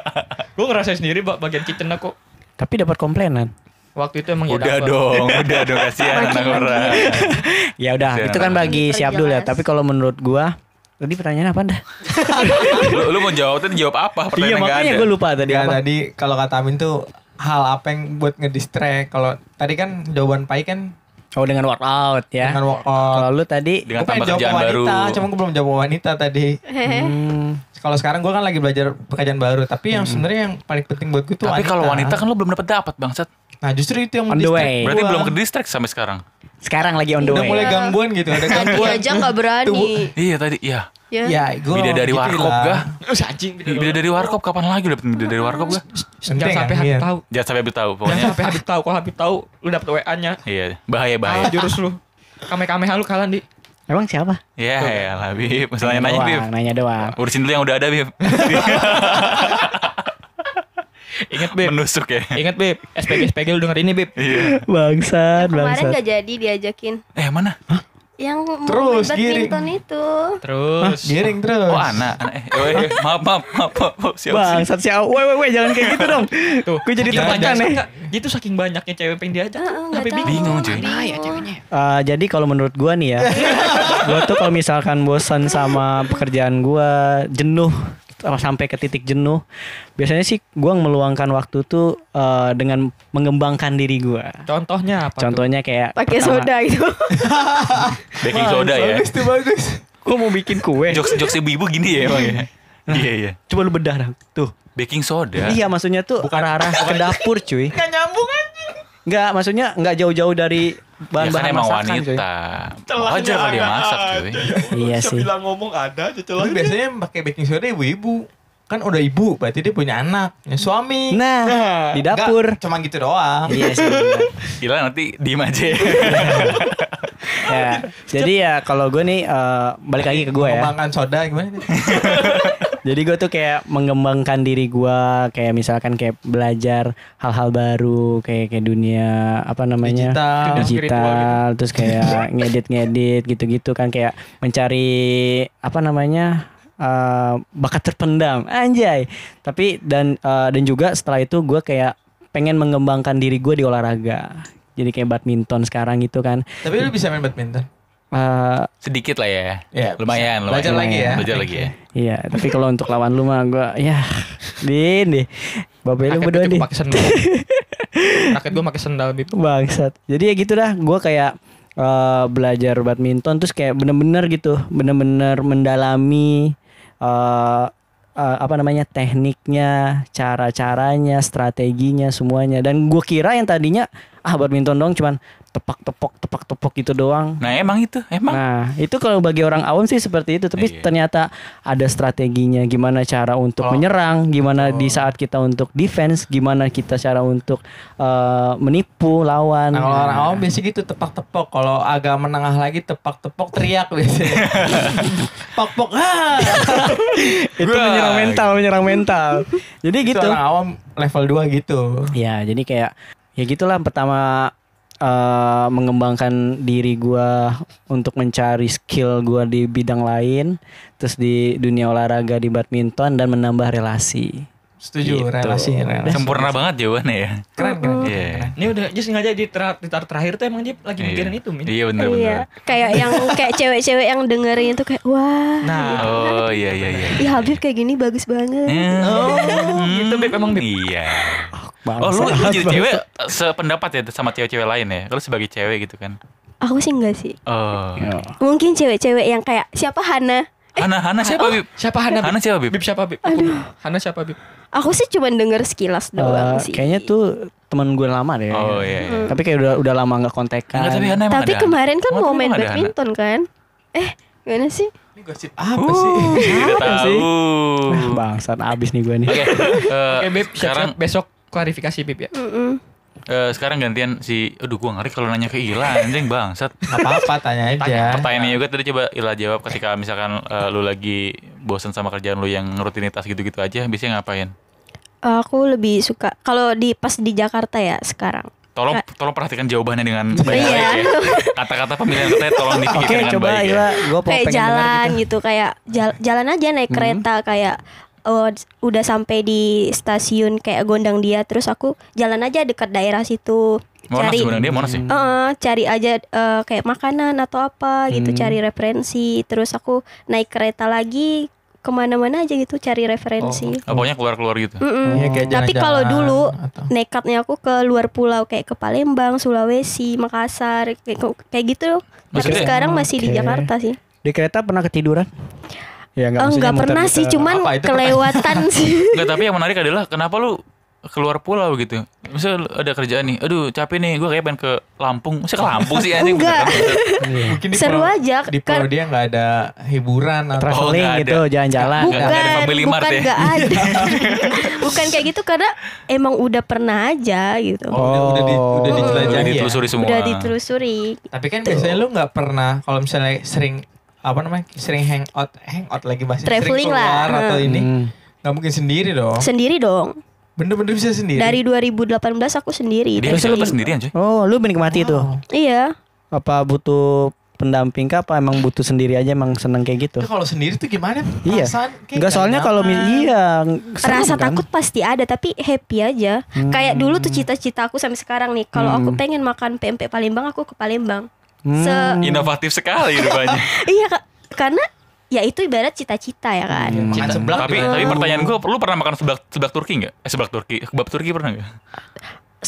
Gue ngerasain sendiri ba- bagian kitchen aku. Tapi dapat komplainan. Waktu itu emang ya Udah dapet. dong, udah dong kasihan anak orang. Ya udah, itu kan bagi si Abdul ya. Tapi kalau menurut gua Tadi pertanyaan apa dah? lu, lu mau jawab tadi jawab apa? Iya Pertanyaan nggak makanya gue lupa tadi apa. tadi kalau kata Amin tuh hal apa yang buat ngedistract. Kalau tadi kan jawaban Pai kan Oh dengan workout ya. dengan workout. Kalau lu tadi Dengan Gue pengen tambah jawab kerjaan wanita, baru. cuma gue belum jawab wanita tadi. hmm, Kalau sekarang gue kan lagi belajar pekerjaan baru, tapi yang sebenarnya yang paling penting buat gue tuh Tapi kalau wanita kan lu belum dapat dapat bangsat. Nah justru itu yang On the mendistract way. Berarti gua. belum ke distract sampai sekarang. Sekarang lagi on the Udah way. mulai gangguan gitu, ada Tadi gangguan. aja nggak berani. Iya tadi, iya. Ya. Ya, gue Bida dari warkop gah? Terus anjing Bida dari warkop kapan lagi dapet bida dari warkop gah? Jangan sampai Iya. tahu. Jangan sampai Habib tahu Jangan pokoknya. sampai Habib tahu. Kalau Habib tahu, lu dapet WA-nya. Iya, bahaya bahaya. Ah, jurus lu. Kame-kame lu kalian di. Emang siapa? Ya, ya lah Bib. Masalahnya nanya Bib. nanya doang. Urusin dulu yang udah ada Bib. Ingat Beb. Menusuk ya. Ingat Beb. SPG SPG lu denger ini Beb. Iya. Bangsat, Kemarin bangsat. nggak jadi diajakin. Eh mana? Yang mau Terus, giring. badminton itu. Terus. Giring terus. Oh anak. anak. Eh, oh, eh, maaf, maaf, maaf, maaf, maaf. Siapa sih? Bangsat si Au. Woi, woi, woi, jangan kayak gitu dong. Tuh, Gue jadi saking tertekan nih. tuh saking banyaknya cewek pengen diajak. Sampai tahu. bingung, cuy. Mana ya ceweknya? Eh, jadi kalau menurut gua nih ya, gua tuh kalau misalkan bosan sama pekerjaan gua, jenuh sampai ke titik jenuh, biasanya sih gua meluangkan waktu tuh eh, dengan mengembangkan diri gua. Contohnya apa? tuh? Contohnya kayak Pakai soda itu. Baking soda ya. Bagus tuh bagus. Gua mau bikin kue. Jokes jokes ibu-ibu gini ya emang ya. Iya iya. Coba lu bedah dong. Tuh. Baking soda. Iya, maksudnya tuh arah-arah ke dapur, cuy. Enggak, maksudnya enggak jauh-jauh dari Ya kan bahan-bahan emang masakan, cuy. wanita. Wajar kalau dia masak cuy. Iya sih. ngomong ada aja biasanya pakai baking soda ibu-ibu. Kan udah ibu, berarti dia punya anak, punya suami. Nah, di Nggak, dapur. cuma gitu doang. Iya sih. Gila nanti diem aja. ya, jadi ya kalau gue nih eh, balik lagi ke gue ya. Mengembangkan soda gimana? Jadi gue tuh kayak mengembangkan diri gue, kayak misalkan kayak belajar hal-hal baru, kayak kayak dunia apa namanya Digital. Digital, terus kayak ngedit-ngedit gitu-gitu kan kayak mencari apa namanya eh, bakat terpendam, anjay. Tapi dan eh, dan juga setelah itu gue kayak pengen mengembangkan diri gue di olahraga. Jadi kayak badminton sekarang gitu kan. Tapi lu bisa main badminton. Eh, Sedikit lah ya. Iya, lumayan, lumayan. Belajar lagi ya. Belajar lagi ya. Iya, tapi kalau untuk lawan lu mah gue ya din deh. Bapak lu berdua gue deh. pakai sendal. Raket gue pakai sendal Beb. Bangsat. Jadi ya gitu dah, gue kayak eh, belajar badminton terus kayak bener-bener gitu, bener-bener mendalami eh eh, apa namanya tekniknya, cara-caranya, strateginya semuanya. Dan gue kira yang tadinya ah badminton dong cuman tepak tepok tepak tepok gitu doang. Nah emang itu, emang. Nah, itu kalau bagi orang awam sih seperti itu, tapi Iya. ternyata ada strateginya gimana cara untuk Oh. menyerang, gimana di saat kita untuk defense, gimana kita cara untuk eh, menipu lawan. Nah kalau orang awam biasanya gitu tepak-tepok. Kalau agak menengah lagi tepak-tepok teriak biasanya. Pok-pok ah. itu menyerang mental, menyerang mental. Jadi Itu gitu. orang awam level 2 gitu. Ya, jadi kayak ya gitulah pertama eh, mengembangkan diri gua untuk mencari skill gua di bidang lain, terus di dunia olahraga di badminton dan menambah relasi. Setuju Gitu. relasi, relasi. Sempurna banget jawabannya ya. Keren keren. Iya. Ini udah just sengaja di, tar- terakhir tuh emang dia lagi mikirin Iya. itu, Min. Iya benar benar. Iya, kayak yang kayak cewek-cewek yang dengerin itu kayak wah. Nah, Oh iya iya iya. Ih Habib kayak gini bagus banget. Oh, gitu, Beb, emang, Beb. Iya. Bangsa. Oh lu, lu jadi cewek sependapat ya sama cewek-cewek lain ya? Kalau sebagai cewek gitu kan? Aku sih enggak sih. Oh. Mungkin cewek-cewek yang kayak siapa Hana? Hana Hana siapa Bib? siapa Hana? Hana siapa Bib? Bib siapa, Bib? Aduh. Hana siapa, Bib? Aku sih cuma denger sekilas Eh, doang sih. kayaknya tuh teman gue lama deh. Oh iya. iya. Tapi kayak udah udah lama nggak kontekan. Enggak tapi Hana emang Tapi ada kemarin kan mau main badminton kan? Eh, gimana sih? Ini gosip apa sih? Apa sih? tahu. Ah, bangsat abis nih gue nih. Oke, eh, Oke, Bib, sekarang besok klarifikasi, Bib ya. Mm-mm. Eh, sekarang gantian si aduh gua ngeri kalau nanya ke Ila anjing bangsat. Apa-apa tanya aja. Pertanyaannya juga tadi coba Ila jawab ketika misalkan eh, lu lagi bosan sama kerjaan lu yang rutinitas gitu-gitu aja biasanya ngapain? Aku lebih suka kalau di pas di Jakarta ya sekarang. Tolong Ka- tolong perhatikan jawabannya dengan Iya. ya. Kata-kata pemilihan katanya tolong dipikirkan dengan coba baik. Ila, Ya. gue kayak jalan gitu kayak jal- jalan aja naik Hmm. kereta kayak oh, udah sampai di stasiun kayak gondang dia terus aku jalan aja dekat daerah situ Monas cari sebenarnya dia Monas ya. Eh, cari aja eh, kayak makanan atau apa gitu Hmm. cari referensi terus aku naik kereta lagi ke mana-mana aja gitu cari referensi Oh, pokoknya keluar-keluar gitu. Mm-mm. Iya, kayak Tapi kalau dulu atau- nekatnya aku ke luar pulau kayak ke Palembang, Sulawesi, Makassar kayak, kayak gitu. Tapi Maksudnya- sekarang masih di Oke. Jakarta sih. Di kereta pernah ketiduran? Ya Oh, maksudnya enggak pernah sih, cuman Apa itu kelewatan sih. Enggak, tapi yang menarik adalah kenapa lu keluar pulau gitu. Misal ada kerjaan nih, aduh capek nih, gue kayak pengen ke Lampung. Masa ke Lampung sih anjing? Enggak. beneran. Mungkin di Seru pulau- aja, Di kan- pulau dia nggak ada hiburan atau Traveling nggak gitu, ada. jalan-jalan. Nggak ada Family bukan Mart ya? nggak ada. bukan kayak gitu karena emang udah pernah aja gitu. Oh, udah, udah, di, udah Oh. dijelajahi Udah ya? ditelusuri semua. Udah ditelusuri. Tapi kan biasanya lu nggak pernah kalau misalnya sering apa namanya sering hangout hangout lagi bahasa Traveling sering keluar lah. atau ini Hmm. nggak mungkin sendiri dong Sendiri dong. bener-bener bisa sendiri Dari 2018 aku sendiri. Dia bisa lepas sendirian cuy. Oh, lu menikmati itu? Wow. Iya. Apa butuh pendamping kah? Apa emang butuh sendiri aja emang seneng kayak gitu? itu kalau sendiri tuh gimana Iya. Enggak soalnya kalau iya Rasa kan? takut pasti ada tapi happy aja. Kayak dulu tuh cita-cita aku sampai sekarang nih. Kalau aku Hmm. pengen makan PMP Palembang aku ke Palembang. Hmm. Se- Inovatif sekali rupanya. iya Kak. karena ya itu ibarat cita-cita ya kan. makan Cinta. seblak tapi juga. tapi pertanyaan gue, lu pernah makan seblak seblak Turki nggak? Eh seblak Turki, kebab Turki pernah nggak?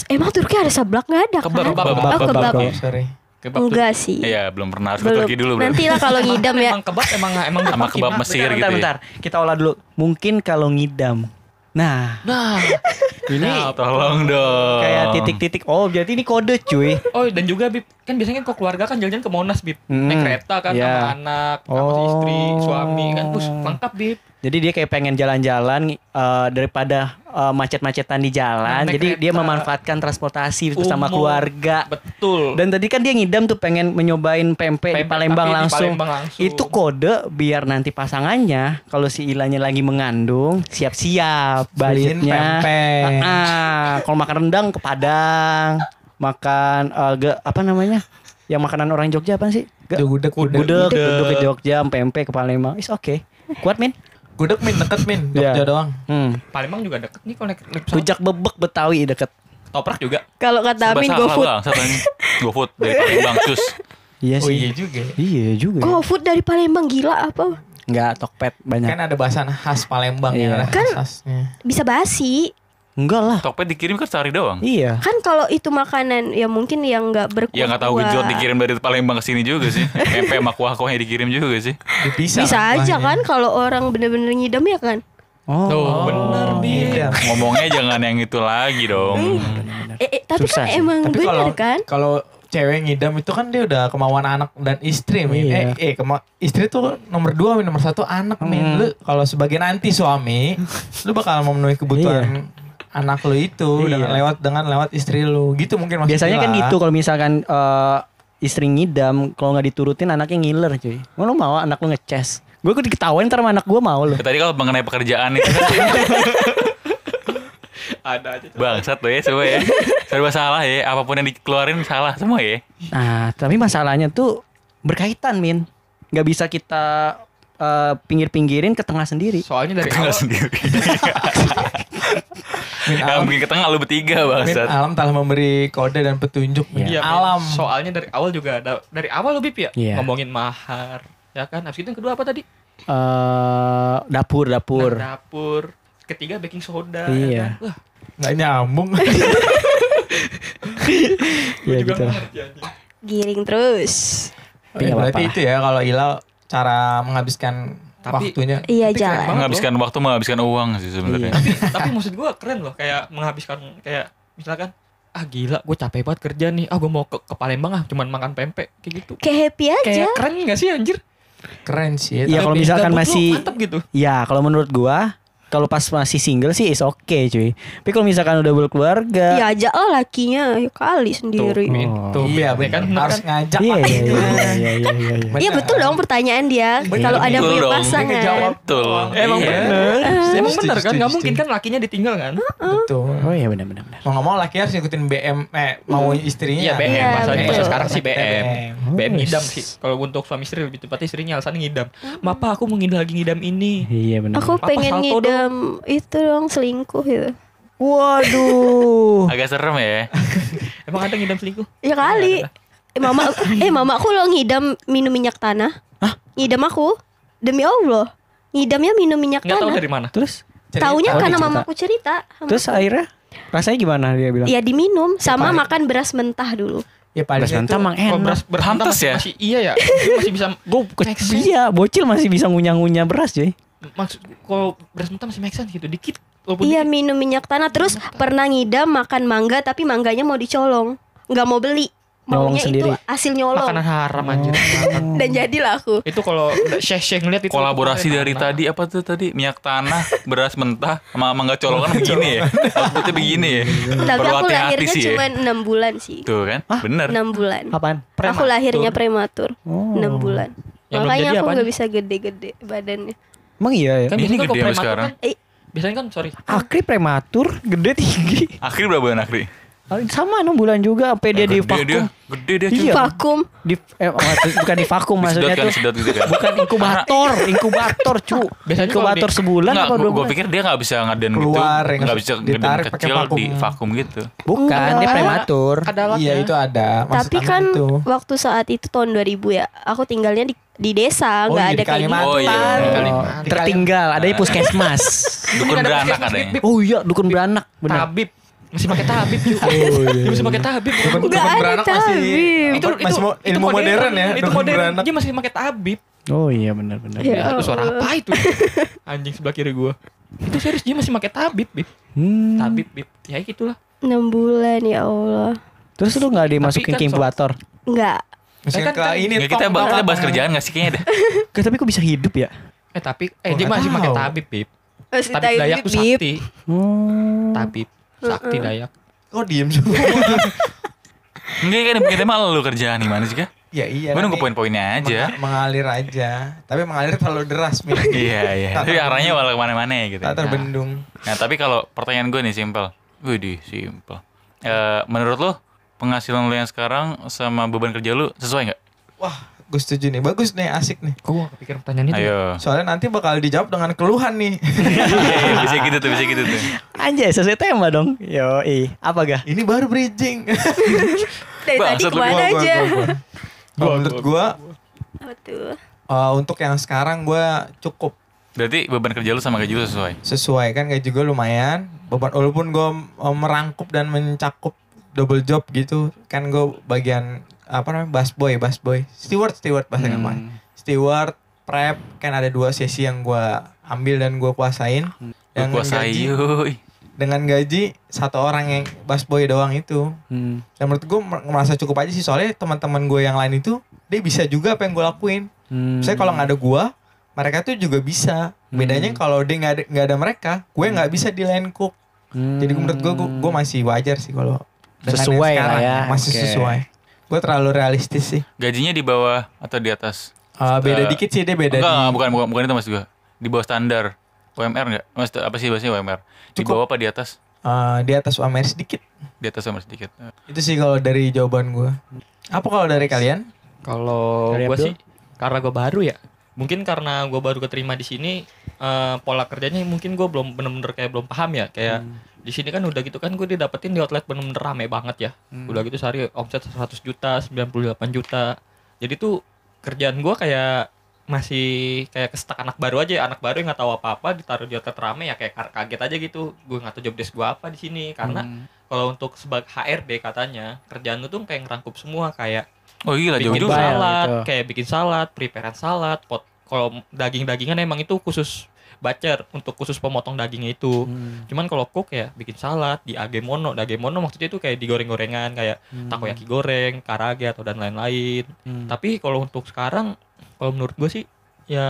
Emang Turki ada seblak nggak ada Kebab, kan? kebab, oh kebab, kebab. kebab. Oh, sorry Kebab tuh. Enggak sih. Iya belum pernah harus ke Belum. Turki dulu. Nanti lah kalau ngidam ya. Emang kebab emang emang Sama kebab? Mesir bentar, gitu bentar, ya. bentar. Kita olah dulu. Mungkin kalau ngidam. Nah, Nah, ini Tolong dong. kayak titik-titik. Oh, berarti ini kode, cuy. oh dan juga Bib, kan biasanya kan kok keluarga kan jalan-jalan ke Monas Bib. Hmm, Naik kereta kan iya. sama anak, sama Oh. istri, suami kan. Bus, lengkap Bib. Jadi dia kayak pengen jalan-jalan eh, daripada eh, macet-macetan di jalan. Naik Jadi dia memanfaatkan transportasi bersama Umum. keluarga. Betul. Dan tadi kan dia ngidam tuh pengen menyobain pempek di Palembang tapi di langsung. Palembang langsung. Itu kode biar nanti pasangannya kalau si Ilanya lagi mengandung siap-siap budgetnya. pempek. Ah, ah. kalau makan rendang ke Padang, makan eh, ge- apa namanya? Yang makanan orang Jogja apa sih? Ge- Gudeg, gudeg. Gudeg, gudeg ke Jogja, pempek ke Palembang. Is oke. Kuat, Min? Gudeg min deket min, Iya. Jogja doang. Hmm. Palembang juga deket nih kalau naik pesawat. Rujak bebek Betawi deket. Toprak juga. Kalau kata Amin GoFood. GoFood dari Palembang cus. Iya Oh sih. iya juga. ya. Iya juga. GoFood dari Palembang gila apa? Enggak, Tokped banyak. Kan ada bahasan khas Palembang Iya. yang ada Kan- khasnya. Bisa basi. Enggak lah. Tokped dikirim kan sehari doang. Iya. Kan kalau itu makanan ya mungkin yang nggak berkuah. Ya nggak tahu gejot dikirim dari Palembang ke sini juga sih. Pempek sama kuah-kuahnya dikirim juga sih. Dipisah Bisa aja kuahnya. kan kalau orang bener-bener ngidam ya kan. Oh. Tuh, bener. Iya. Ngomongnya jangan yang itu lagi dong. Eh, eh, tapi Susah kan sih. emang Tapi bener kalau kan? kalau cewek ngidam itu kan dia udah kemauan anak dan istri min. Iya. Eh, eh kema istri tuh nomor dua min nomor satu anak min. Hmm. Lu kalau sebagai nanti suami, lu bakal memenuhi kebutuhan anak lu itu Iya. dengan lewat dengan lewat istri lu. Gitu mungkin maksudnya. Biasanya kan gitu kalau misalkan eh, istri ngidam, kalau nggak diturutin anaknya ngiler cuy. Mau lu mau anak lu ngeces? Gue kok diketawain ntar sama anak gue mau lu. Tadi kalau mengenai pekerjaan itu kan Ada aja. bangsat tuh ya semua ya. Serba salah ya. Apa pun yang dikeluarin salah semua ya. Nah, tapi masalahnya tuh berkaitan, Min. Nggak bisa kita eh, pinggir-pinggirin ke tengah sendiri. Soalnya dari awal sendiri. Min alam, bikin ke tengah lu bertiga min bangsat. alam telah memberi kode dan petunjuk. Min. Iya, alam. Soalnya dari awal juga ada dari awal lo Bip ya Iya. ngomongin mahar, ya kan? Habis itu yang kedua apa tadi? eh dapur, dapur. Nah, dapur. Ketiga baking soda. Iya. Ya kan? Wah, Nggak nyambung. Iya juga gitu. Giring terus. Tapi Ya, berarti apa-apa. itu ya kalau Ila cara menghabiskan Tapi- waktunya. Iya Tapi jalan. Menghabiskan waktu menghabiskan uang sih sebenarnya. Iya. Tapi maksud gua keren loh kayak menghabiskan kayak misalkan ah gila gue capek banget kerja nih ah gue mau ke, ke Palembang ah cuman makan pempek kayak gitu Kayak happy aja. kayak keren gak sih anjir Keren sih. Iya, tapi- kalau misalkan masih- gitu Ya, kalau menurut gua kalau pas masih single sih is oke cuy. Tapi kalau misalkan udah berkeluarga, Ya ajak lah lakinya ya kali sendiri. Min. Oh. tuh Iya. Ya benar. kan harus kan? ngajak. iya, iya, lakinya. iya, iya, iya, iya, iya. Iya betul dong pertanyaan dia. Kalau ada punya pasangan. Ngejawab. Betul. emang Iya. bener emang bener kan nggak mungkin kan lakinya ditinggal kan Betul. Oh iya benar benar benar. Mau nggak mau laki harus ngikutin BM, eh mau istrinya. Iya BM Iya, masalahnya pas sekarang sih BM BM. Oh, ngidam sih kalau untuk suami istri lebih tepatnya istrinya alasannya ngidam Mapa aku mau ngidam lagi ngidam ini Iya benar. Aku pengen salto ngidam itu dong selingkuh gitu. Waduh. Agak serem ya. emang ada ngidam selingkuh Ya kali. Eh mama aku, eh mama aku lo ngidam minum minyak tanah. Hah? Ngidam aku. Demi Allah. Ngidamnya minum minyak nggak tahu tanah. dari mana Terus Cerita. Taunya Oh, karena mamaku cerita. sama terus aku. akhirnya rasanya gimana dia bilang? Ya diminum sama paling- makan beras mentah dulu. Ya paling Beras itu mentah emang enak. beras beras mentah ya? masih iya ya Dia masih bisa Gue sense. iya, bocil masih bisa ngunyah-ngunyah beras cuy. Maksud kalau beras mentah masih make sense gitu dikit walaupun Iya dikit. minum minyak tanah terus pernah ngidam makan mangga tapi mangganya mau dicolong. nggak mau beli. Nyolong Maunya sendiri. itu hasil nyolong. makanan haram anjir Dan jadilah aku. itu kalau syekh syekh ngeliat itu Kolaborasi dari enak. tadi apa tuh tadi minyak tanah, beras mentah, sama mangga colongan begini ya. Outputnya begini ya. Tapi Perlu aku lahirnya sih cuma ya. enam bulan sih. Tuh kan, bener. Enam bulan. Apaan? Aku Prematur. lahirnya prematur. Oh. Enam bulan. Yang belum Makanya aku apanya? nggak bisa gede-gede badannya. Emang iya ya? kan Ini biasanya gede prematur sekarang. kan Eh, biasanya kan sorry Akri prematur, gede tinggi. Akhir berapa bulan akhir? Sama 6 bulan juga sampai dia di Gede dia, vakum. gede dia cuy. Iya. vakum. Di eh, oh, bukan di vakum maksudnya kan, tuh. gitu kan. Bukan inkubator, inkubator cu. Biasanya inkubator di- sebulan Enggak, apa dua gue bulan? pikir dia nggak bisa ngaden Keluar, gitu, nggak bisa pakai kecil vakum. di vakum gitu. Bukan, dia prematur. ada Iya itu ada. Maksud Tapi kan itu. waktu saat itu tahun 2000 ya, aku tinggalnya di di desa, Oh, nggak iya, ada di kayak Kalimantan. Oh, iya. Oh, Kalimantan. tertinggal, ada di puskesmas. Dukun ada beranak. Bip. oh iya, dukun beranak, benar. tabib masih pakai tabib juga dia masih pakai tabib Dukun, Nggak dukun ada beranak tabib. masih itu apa, masih mau itu ilmu modern, ya. itu dukun modern beranak. dia masih pakai tabib Oh iya benar benar. Ya itu suara apa itu anjing sebelah kiri gua itu serius dia masih pakai tabib bib Hmm. tabib bib ya gitulah enam bulan ya Allah. Terus lu nggak dimasukin kan ke so- inkubator? Nggak. Masih Kan- kan- ini kita, tong- kita bahas tong- kerjaan gak sih kayaknya deh. Gak, tapi kok bisa hidup ya? eh tapi eh dia masih pakai tabib bib Masih tabib dayak tuh sakti Hmm. tabib sakti dayak Kok diem semua? Enggak kan kita mah lu kerjaan gimana sih kah? ya iya. Gue nunggu poin-poinnya aja. menga- Mengalir aja. Tapi mengalir terlalu deras. Min. Iya iya. Tapi arahnya malah ke mana-mana ya gitu. Tak terbendung. Nah tapi kalau pertanyaan gue nih simpel. Wih simpel. Eh menurut lo penghasilan lo yang sekarang sama beban kerja lo sesuai nggak? Wah, gue setuju nih. Bagus nih, asik nih. kok gua kepikiran pertanyaan itu Ayo. Soalnya nanti bakal dijawab dengan keluhan nih. Iya, bisa gitu tuh, bisa gitu tuh. Anjay, sesuai tema dong. Yo, ih, apa gak? Ini baru bridging. Dari tadi lu, ke mana aja? gua, menurut gue, Apa tuh? untuk yang sekarang gue cukup Berarti beban kerja lo sama gaji lo sesuai. sesuai kan gaji gue lumayan. Beban walaupun gue merangkup dan mencakup double job gitu, kan gue bagian apa namanya busboy, busboy, steward, steward bahasa Hmm. namanya. Steward, prep, kan ada dua sesi yang gue ambil dan gue kuasain. Lo kuasai gaji- dengan gaji satu orang yang busboy doang itu. Hmm. Dan menurut gue merasa cukup aja sih soalnya teman-teman gue yang lain itu dia bisa juga apa yang gue lakuin. Hmm. Saya kalau nggak ada gue, mereka tuh juga bisa. Bedanya kalau dia nggak ada ada mereka, gue nggak bisa di line cook. Hmm. Jadi menurut gue, gue masih wajar sih kalau dengan Sesuai lah ya, masih oke. sesuai. Gue terlalu realistis sih. Gajinya di bawah atau di atas? Uh, beda Eh, dikit sih dia beda Enggak, di bukan, bukan, bukan itu mas juga. Di bawah standar. UMR enggak? Mas, apa sih bahasanya UMR? Di Cukup. bawah apa di atas? uh, di atas UMR sedikit. Di atas UMR sedikit. Itu sih kalau dari jawaban gue. Apa kalau dari kalian? Kalau Dari gue sih karena gue baru ya. Mungkin karena gue baru keterima di sini eh, pola kerjanya mungkin gue belum bener-bener kayak belum paham ya. Kayak di sini kan udah gitu kan gue didapetin di outlet bener-bener rame banget ya. Udah gitu sehari omset 100 juta, 98 juta. Jadi tuh kerjaan gue kayak masih kayak kestak anak baru aja. Anak baru yang nggak tahu apa-apa ditaruh di outlet rame ya kayak ka- kaget aja gitu. Gue nggak tahu job desk gue apa di sini. Karena kalau untuk sebagai HRD katanya kerjaan lu tuh kayak ngerangkup semua. Kayak Oh gila, jauh bikin salad, gitu. kayak bikin salad, preparean salad, pot. Kalau daging-dagingan emang itu khusus bacer untuk khusus pemotong dagingnya itu. Hmm. Cuman kalau cook ya bikin salad di agemono. Dagemono maksudnya itu kayak digoreng-gorengan kayak takoyaki goreng, karage atau dan lain-lain. Hmm. Tapi kalau untuk sekarang kalau menurut gue sih ya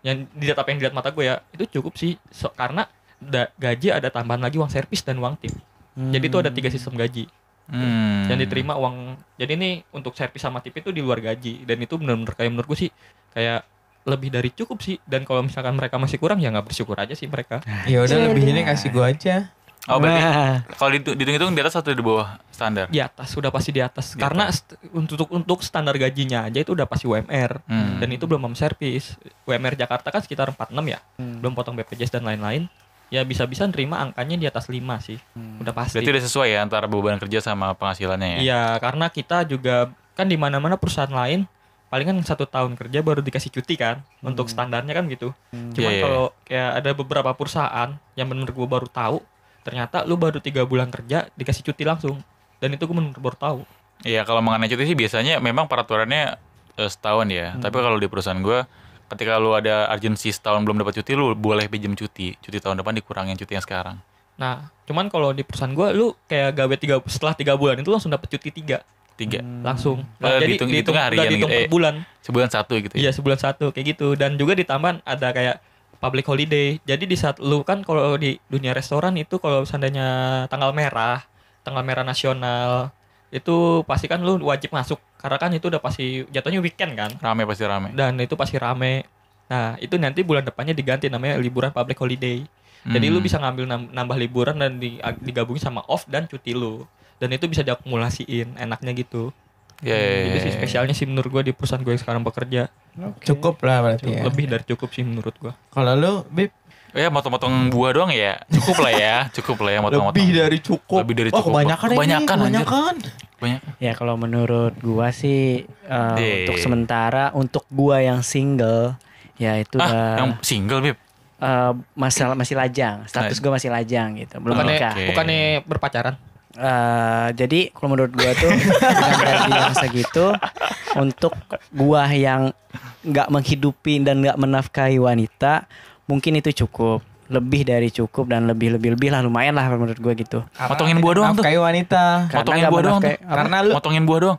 yang dilihat apa yang dilihat mata gue ya itu cukup sih So- karena da- gaji ada tambahan lagi uang servis dan uang tip. Jadi itu ada tiga sistem gaji Hmm. yang diterima uang jadi ini untuk servis sama tip itu di luar gaji. Dan itu benar-benar kayak menurut gue sih kayak lebih dari cukup sih. Dan kalau misalkan mereka masih kurang ya nggak bersyukur aja sih mereka. Ya udah Jadi- lebih ini kasih gue aja. Oh berarti Nah, kalau dihitung- dihitung-hitung di atas atau di bawah standar? di atas sudah pasti di atas. Di karena st- untuk untuk standar gajinya aja itu udah pasti UMR Hmm. dan itu belum servis UMR Jakarta kan sekitar 46 ya. Hmm. belum potong BPJS dan lain-lain ya bisa-bisa nerima angkanya di atas 5 sih udah pasti Berarti udah sesuai ya antara beban kerja sama penghasilannya ya? Iya, karena kita juga kan di mana-mana perusahaan lain paling kan satu tahun kerja baru dikasih cuti kan untuk standarnya kan gitu. Cuman Iya, iya, kalau kayak ada beberapa perusahaan yang bener gue baru tahu ternyata lu baru tiga bulan kerja dikasih cuti langsung dan itu gue bener baru tahu. Iya kalau mengenai cuti sih biasanya memang peraturannya eh, setahun ya. Tapi kalau di perusahaan gue ketika lu ada urgensi setahun belum dapat cuti lu boleh pinjam cuti. Cuti tahun depan dikurangin cuti yang sekarang. Nah, cuman kalau di perusahaan gue lu kayak gawe tiga setelah tiga bulan itu langsung dapat cuti tiga Tiga. langsung. Oh, Nah, dihitung- dihitung, dihitungnya udah harian dihitung gitu, per eh. bulan. Sebulan satu gitu ya. Iya sebulan satu kayak gitu dan juga ditambah ada kayak public holiday. Jadi di saat lu kan kalau di dunia restoran itu kalau seandainya tanggal merah, tanggal merah nasional itu pasti kan lu wajib masuk karena kan itu udah pasti jatuhnya weekend kan Rame pasti rame. dan itu pasti rame. Nah itu nanti bulan depannya diganti namanya liburan public holiday. Jadi lu Hmm. bisa ngambil nam- nambah liburan dan di- digabungin sama off dan cuti lu. Dan itu bisa diakumulasiin enaknya gitu. Iya, iya, Itu iya, sih iya. spesialnya sih menurut gue di perusahaan gue yang sekarang bekerja. Cukup lah berarti ya. Lebih dari cukup sih menurut gua. Kalau lu, Bib, Oh ya motong-motong buah doang ya. Cukup lah ya. Cukup lah ya motong-motong. lebih dari cukup. Lebih dari Oh, cukup. kebanyakan, ini, Kebanyakan, anjir. kebanyakan. Banyak. Ya kalau menurut gua sih Deh. untuk sementara untuk gua yang single ya itu Ah, yang single, Bib. eh, masalah masih lajang. Status gua masih lajang gitu. Belum bukannya nikah. Oke. bukannya berpacaran Eh, jadi kalau menurut gua tuh dengan yang segitu untuk gua yang nggak menghidupi dan nggak menafkahi wanita mungkin itu cukup lebih dari cukup dan lebih lebih lebih lah lumayan lah menurut gua gitu Motongin buah doang tuh. Nafkahi wanita. Karena Motongin buah doang tuh. Karena lu Motongin buah doang.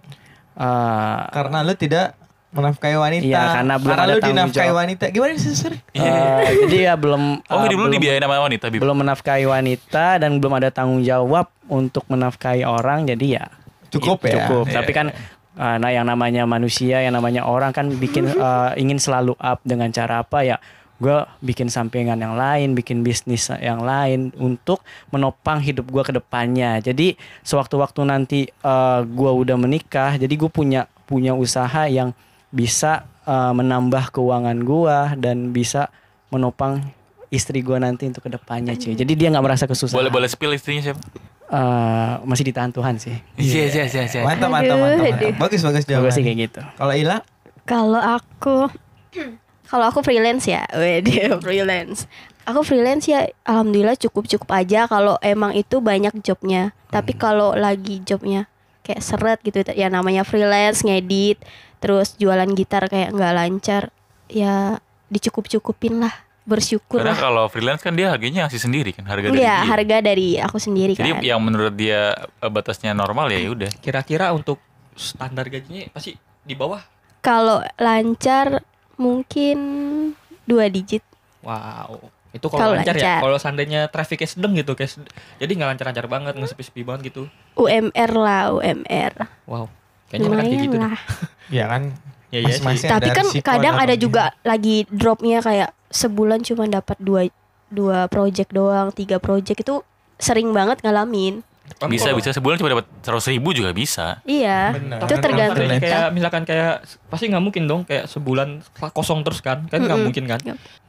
Eh, karena lu tidak menafkahi wanita. Iya, karena belum ada lu tanggung dinafkahi jawab. wanita. Gimana sih, Sir? eh, jadi ya belum Oh, lu belum- dibiayain sama wanita, Bib. belum menafkahi wanita dan belum ada tanggung jawab untuk menafkahi orang jadi ya Cukup ya. cukup Iya, tapi kan uh, nah yang namanya manusia yang namanya orang kan bikin uh, ingin selalu up dengan cara apa ya gue bikin sampingan yang lain bikin bisnis yang lain untuk menopang hidup gue ke depannya jadi sewaktu-waktu nanti uh, gue udah menikah jadi gue punya punya usaha yang bisa uh, menambah keuangan gue dan bisa menopang istri gue nanti untuk ke depannya cuy jadi dia nggak merasa kesusahan Boleh boleh spill istrinya siapa? Uh, masih ditahan Tuhan sih Iya, iya, iya, iya. Mantap, mantap, mantap, mantap. Bagus, bagus jawaban. sih kayak gitu Kalau Ila, Kalau aku kalau aku freelance ya, wede freelance. Aku freelance ya alhamdulillah cukup-cukup aja kalau emang itu banyak jobnya. Tapi kalau lagi jobnya kayak seret gitu ya namanya freelance ngedit terus jualan gitar kayak nggak lancar ya dicukup-cukupin lah bersyukur Karena lah. kalau freelance kan dia harganya ngasih sendiri kan harga dari Iya, dia. harga dari aku sendiri Jadi kan. yang menurut dia eh, batasnya normal ya udah. Kira-kira untuk standar gajinya pasti di bawah. Kalau lancar mungkin dua digit. Wow. Itu Kalau kalau lancar, ya. lancar. Kalau seandainya trafficnya sedang gitu, sed- jadi nggak lancar-lancar banget, nggak sepi-sepi banget gitu. UMR lah, UMR. Wow. Kayaknya kayak Lumayan gitu. deh. lah. Iya kan. Ya, iya sih. Masing-masing Tapi kan kadang ada juga lagi dropnya kayak sebulan cuma dapat dua dua project doang, tiga project itu sering banget ngalamin. Bisa bisa sebulan cuma dapat seratus ribu juga bisa. Iya, Bener. itu tergantung kita. kayak misalkan kayak pasti nggak mungkin dong kayak sebulan kosong terus kan kan nggak mungkin kan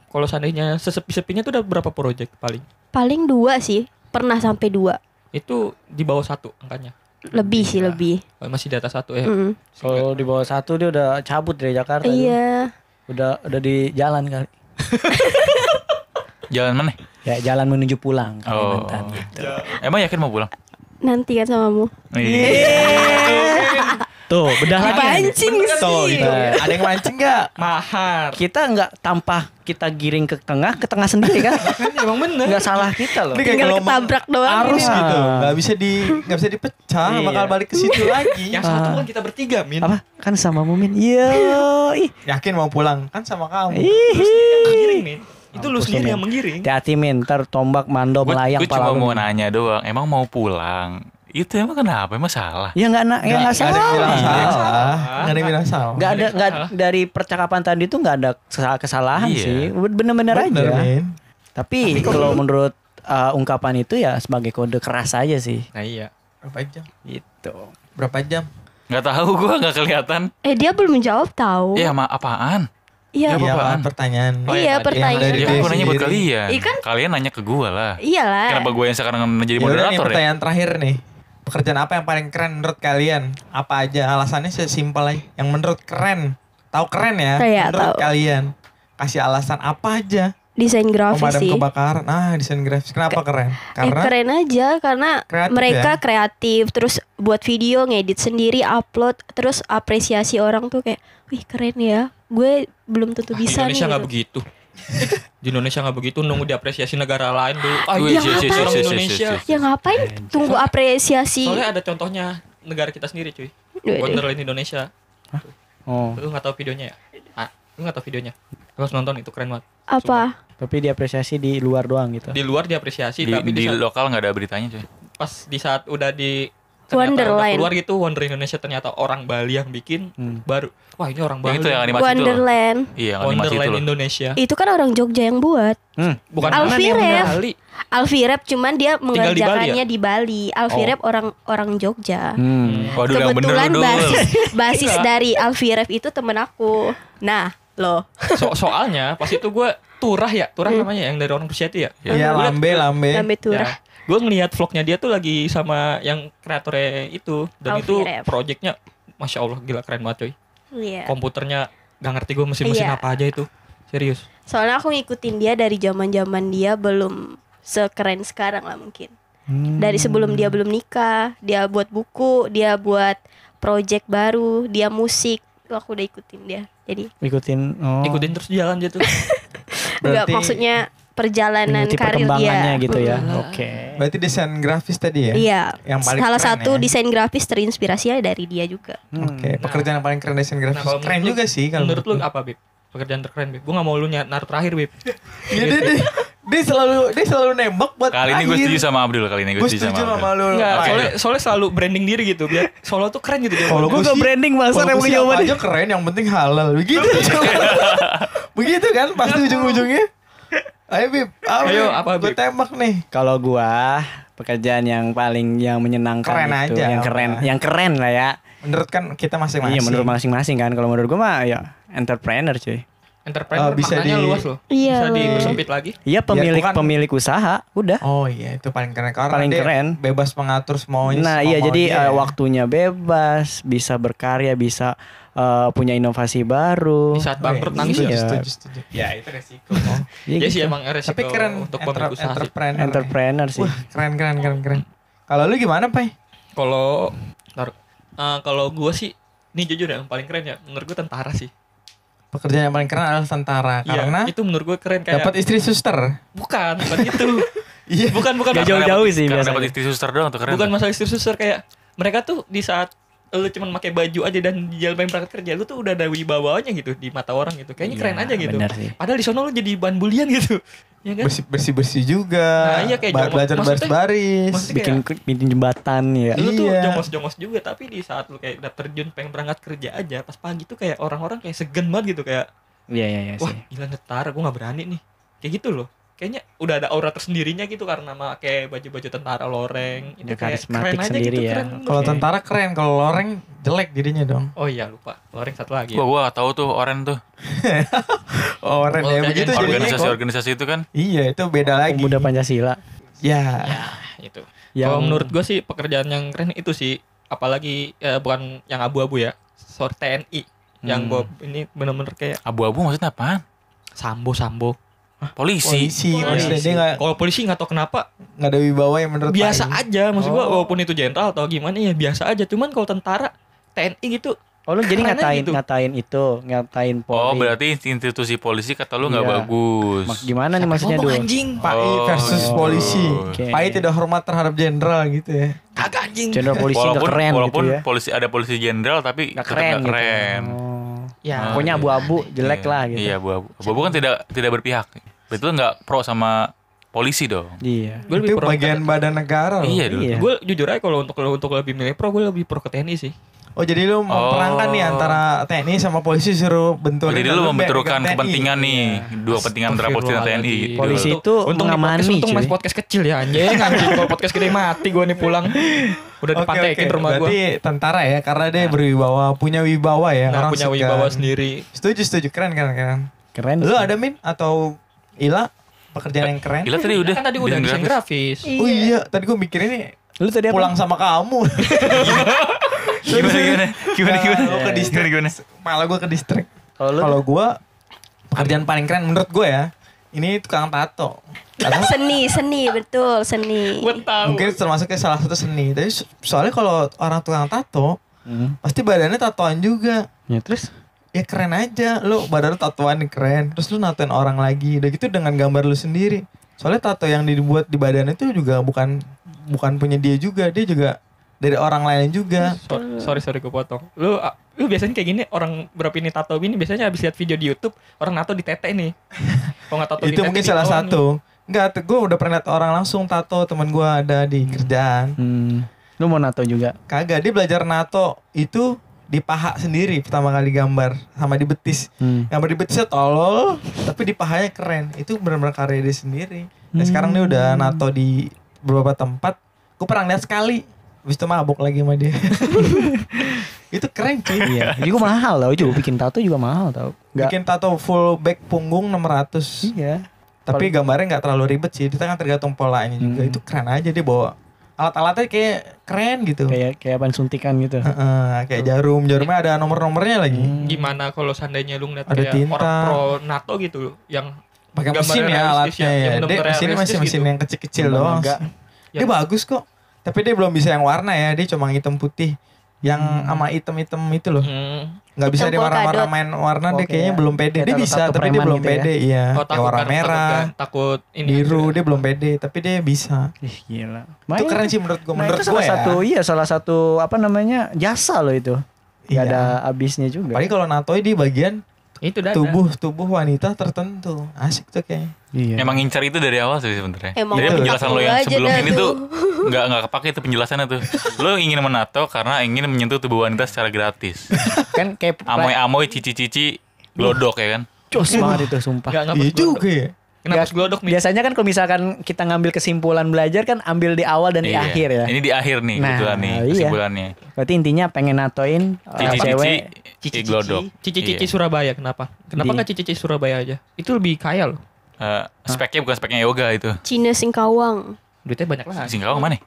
kalau seandainya sesepi-sepinya tuh udah berapa project paling Paling dua sih, pernah sampai dua, itu di bawah satu angkanya lebih sih Iya. lebih. Oh, masih di atas satu ya Mm. Kalau di bawah satu dia udah cabut dari Jakarta. Iya, Udah udah di jalan kali. Jalan mana? Ya jalan menuju pulang Oh. Kalimantan gitu. Emang yakin mau pulang? Nanti kan samamu. Tuh, bedah lagi. Pancing Tuh, sih. itu. Ada yang mancing nggak? mahar Kita nggak tanpa kita giring ke tengah, ke tengah sendiri kan? kan emang bener Nggak salah kita loh. Tinggal ketabrak doang. arus ini. gitu. Ah. Nggak bisa di nggak bisa dipecah, Iya. bakal balik ke situ lagi. yang satu kan kita bertiga min Apa? Kan sama Mumin. Iya. ih. Yakin mau pulang? Kan sama kamu. sendiri yang menggiring min itu lu sendiri yang Min. menggiring Hati-hati Min, ntar tombak mando melayang Gue cuma pala mau nanya doang. Emang mau pulang? Itu emang kenapa? Emang salah? Ya nggak na- ya nggak Nggak ada yang bilang salah. salah. Nggak ada yang bilang salah. Nggak ada Nggak salah. dari percakapan tadi tuh nggak ada kesalahan, kesalahan Iya. sih. Bener-bener aja. Bener, Min. Tapi kalau menurut uh, ungkapan itu ya sebagai kode keras aja sih. nah iya Berapa jam? Gitu. Berapa jam? Nggak tahu gue nggak kelihatan. Eh dia belum menjawab tahu. Iya, ma apaan? Iya. Apa Iya pertanyaan. Oh, Iya, tadi. pertanyaan. Yang dari Ya dia gue nanya buat kalian. Iya kan? Kalian nanya ke gue lah. Iyalah. Kenapa gue yang sekarang jadi Ya moderator ya? pertanyaan terakhir nih. Pekerjaan apa yang paling keren menurut kalian? Apa aja? Alasannya sesimpel aja. Yang menurut keren. Tahu keren ya? Iya, menurut tahu. kalian. Kasih alasan apa aja? Desain grafis Pemadam sih. kebakaran. Ah, desain grafis. Kenapa keren? Eh, Karena keren aja karena Kreatif mereka ya? kreatif terus buat video ngedit sendiri upload terus apresiasi orang tuh kayak wih keren ya gue belum tentu di bisa Indonesia nih nggak gitu. begitu. Di Indonesia nggak begitu nunggu diapresiasi negara lain dulu. Ah sis, sis, orang Indonesia ya ngapain tunggu apresiasi? soalnya ada contohnya negara kita sendiri cuy. Wonderland Indonesia. Oh, lu nggak tahu videonya ya? Ah, lu nggak tahu videonya? Lu harus nonton itu keren banget. Apa? Tapi diapresiasi di luar doang gitu. di luar diapresiasi Di, tapi di, di saat, lokal nggak ada beritanya coy. pas di saat udah di ternyata Wonderland. keluar gitu Wonder Indonesia ternyata orang Bali yang bikin Hmm. baru wah ini orang Yang Bali itu yang animasi itu loh. Wonderland Iya, yang animasi itu Wonderland loh. Indonesia itu kan orang Jogja yang buat Hmm. bukan yang. Bali Alfirep cuman dia di Bali mengerjakannya ya? di Bali Alfirep orang orang Jogja Hmm. Waduh, yang bener kebetulan basis basis Enggak. dari Alfirep itu temen aku nah loh So- soalnya pas itu gue turah ya turah Hmm. namanya yang dari orang Rusia itu ya Iya, liat- lambe, lambe. Lambe turah gue ngeliat vlognya dia tuh lagi sama yang kreatornya itu dan itu Alfie Rev. projectnya masya allah gila keren banget coy Iya. komputernya gak ngerti gue mesin-mesin Iya. apa aja itu serius Soalnya aku ngikutin dia dari zaman zaman dia belum sekeren sekarang lah mungkin. Hmm. Dari sebelum dia belum nikah, dia buat buku, dia buat project baru, dia musik. Itu aku udah ikutin dia. Jadi ikutin oh. ikutin terus jalan gitu enggak Berarti- maksudnya perjalanan mengikuti karir dia. gitu ya. Oke. Berarti desain grafis tadi ya? Iya. Yang paling Salah keren satu ya? desain grafis terinspirasinya dari dia juga. Hmm. Oke, pekerjaan yang paling keren desain grafis. Nah, kalau keren menurut juga lu- sih kalau menurut lu apa bib pekerjaan terkeren bib gue gak mau lu naruh terakhir bib Iya, dia, dia, dia selalu dia selalu nembak buat Kali ini gue setuju sama Abdul kali ini gue Gue setuju sama sama Abdul. lu. Enggak, Pak. soalnya, soalnya selalu branding diri gitu biar solo tuh keren gitu dia Kalau gue gak branding masa apa jawabannya. aja keren yang penting halal begitu begitu kan pasti ujung-ujungnya ayo bib apa Ayo, apa, gue Bib? tembak nih Kalau gua pekerjaan yang paling yang menyenangkan Keren itu, aja, yang apa? keren, yang keren lah ya. menurut kan kita masing-masing Iya menurut masing-masing kan. Kalau menurut gua mah ya entrepreneur cuy. entrepreneur Oh, bisa di- luas loh Iya, bisa loh. dipersempit lagi Iya pemilik bukan- pemilik usaha, udah. oh iya itu paling keren karena Paling dia keren. bebas mengatur semuanya Nah iya jadi eh, ya. waktunya bebas, bisa berkarya, bisa eh, punya inovasi baru. di saat bangkrut Iya, nangis Iya. ya setuju, setuju. ya itu resiko Iya Iya sih gitu. emang resiko tapi keren untuk pemilik usaha sih. entrepreneur entrepreneur sih. wah keren keren keren keren kalau lu gimana pai Kalau ntar, eh, kalau gua sih ini jujur ya yang paling keren ya menurut gua tentara sih. pekerjaan yang paling keren adalah tentara Iya, karena itu menurut gue keren kayak dapat istri suster. bukan bukan itu Iya. bukan bukan jauh-jauh sih dapat istri suster doang tuh keren bukan masalah istri suster kayak mereka tuh di saat lu cuman pakai baju aja dan jalan berangkat kerja lu tuh udah ada wibawanya gitu di mata orang gitu kayaknya Iya, keren aja gitu sih. padahal di sono lu jadi bahan bulian gitu ya kan Bersih bersih, bersih juga. Nah, iya, kayak Ba- jongkok. belajar baris baris. bikin bikin jembatan ya lu tuh Iya. jongos-jongos juga tapi di saat lu kayak udah terjun pengen berangkat kerja aja pas pagi tuh kayak orang-orang kayak segen banget gitu kayak iya iya iya wah sih gila tentara gue nggak berani nih kayak gitu loh kayaknya udah ada aura tersendirinya gitu karena pakai baju-baju tentara loreng itu Ya, kayak karismatik keren aja sendiri gitu ya. keren Kalau Oke. tentara keren, kalau loreng jelek jadinya dong. oh iya lupa loreng satu lagi Gua gua gak tahu tuh oren tuh. Oren Oh, ya begitu. Organisasi organisasi itu kan. Iya, itu beda lagi. pemuda pancasila Ya. ya itu yang kalau menurut gue sih pekerjaan yang keren itu sih apalagi eh, bukan yang abu-abu ya sort TNI yang Hmm. Bob ini bener-bener kayak Abu-abu maksudnya apaan? sambo sambo Polisi. Polisi, Oh, maksudnya dia nggak kalau polisi nggak tahu kenapa nggak ada wibawa yang menurut biasa aja maksud gua Oh. walaupun itu jenderal atau gimana ya biasa aja. Cuman kalau tentara TNI gitu oh lu jadi ngatain gitu. ngatain itu ngatain polri Oh, berarti institusi polisi kata lu nggak Iya. bagus. Mak- gimana nih maksudnya dulu anjing Pak I Oh, versus polisi. Oke. Pak I tidak hormat terhadap jenderal gitu ya. kagak anjing jenderal polisi nggak walaupun keren walaupun gitu ya polisi ada polisi jenderal tapi nggak tetap keren, nggak gitu. keren. Oh. ya Ah, pokoknya iya. abu-abu jelek Iya. lah gitu Iya, abu-abu. Abu-abu kan tidak tidak berpihak. Betul nggak pro sama polisi dong. iya gue lebih Itu pro bagian badan negara. Iya, dong. Iya. gue jujur aja kalau untuk untuk lebih milih pro gue lebih pro ke TNI sih Oh jadi lu memperangkan Oh. nih antara TNI sama polisi suruh benturin. Jadi lu membenturkan kepentingan nih, dua kepentingan antara polisi dan TNI. Gitu. Polisi itu untung mengamani, podcast, untung masih podcast kecil ya anjing anjing kalau podcast gede mati gue nih pulang udah dipatekin oke. rumah gue Berarti tentara ya karena dia berwibawa, punya wibawa ya. nah, Orang punya suka. wibawa sendiri Setuju setuju keren keren keren. keren Lu ada min atau Ila pekerjaan yang keren? Gila tadi udah. kan tadi udah desain grafis Oh iya, tadi gue mikir ini lu tadi apa pulang sama kamu. Gimana gimana? Gimana gimana? Gue ke distrik. Gimana, gimana? Malah gue ke distrik. kalau gue pekerjaan paling keren menurut gue ya, ini tukang tato. Atau Seni, seni, betul, seni. gue tahu mungkin termasuk ke salah satu seni. Tapi so- soalnya kalau orang tukang tato, Hmm. pasti badannya tatoan juga. ya terus Ya keren aja, lu badan lu tatoan nih keren. Terus lu natoin orang lagi, udah gitu dengan gambar lu sendiri. Soalnya tato yang dibuat di badan itu juga bukan bukan punya dia juga, dia juga dari orang lain juga. So- sorry sorry gue potong lu lu biasanya kayak gini orang berapa ini tato ini biasanya habis lihat video di YouTube orang nato di tete nih kalau nggak tato itu mungkin salah satu. Enggak, gue udah pernah liat orang langsung tato teman gue ada di kerjaan. hmm. lu mau nato juga Kagak, dia belajar nato itu di paha sendiri pertama kali gambar sama di betis. hmm. Gambar di betisnya tolol, tapi di pahanya keren. Itu benar-benar karya dia sendiri. Dan sekarang dia udah nato di beberapa tempat. Gue pernah lihat sekali. Habis itu mabuk lagi sama dia. itu keren cuy. iya juga mahal tau juga bikin tato juga mahal tau nggak Bikin tato full back punggung 600. iya Tapi gambarnya nggak terlalu ribet sih. Itu kan tergantung polanya juga. Hmm. Itu keren aja dia bawa alat-alatnya kayak keren gitu. kayak kayak apaan suntikan gitu Heeh, kayak jarum, jarumnya ada nomor-nomornya lagi. Hmm. gimana kalau seandainya lu ngeliat Ada kayak tinta. orang pro nato gitu yang Pakai mesin ya alatnya yang ya. Dia mesinnya masih realistis mesin gitu. yang kecil-kecil Gambar doang. naga. Dia Ya. bagus kok. Tapi dia belum bisa yang warna ya. Dia cuma hitam putih. Yang sama hitam-hitam itu loh. Hmm. Nggak bisa Hitam dia warna-warna main warna dia kayaknya kayak- belum pede. Dia bisa tapi dia belum gitu ya. pede. Iya. Oh, Kayak takut warna kan, merah, takut, takut ini biru aja. dia belum pede. Tapi dia bisa. Ih, gila Itu keren sih menurut gue. Nah, Menurut itu salah ya. satu iya salah satu apa namanya jasa loh itu Iya. Gak ada habisnya juga Apalagi kalau natoi di bagian itu dada tubuh tubuh wanita tertentu. Asik tuh kayaknya. Iya Emang ngincar itu dari awal sih sebenarnya. Emang Jadi penjelasan lo yang sebelum ini tuh nggak nggak kepake itu penjelasannya tuh. Lo ingin menato karena ingin menyentuh tubuh wanita secara gratis. kan kayak Amoy-amoy, cici-cici, glodok ya kan. jos banget itu sumpah ngapus Iya glodok. juga ya. Kenapa Nggak, glodok nih? biasanya kan kalau misalkan kita ngambil kesimpulan belajar kan ambil di awal dan di Iya. akhir ya Ini di akhir nih Nah, kebetulan nih iya. kesimpulannya. berarti intinya pengen natoin uh, Cici-cici, cewek cici glodok. Cici-cici Iya. Surabaya kenapa? Kenapa Di- nggak cici-cici Surabaya aja? Itu lebih kaya loh. Eh, speknya bukan speknya yoga itu. Cina Singkawang, Duitnya banyak lah. Singkawang mana?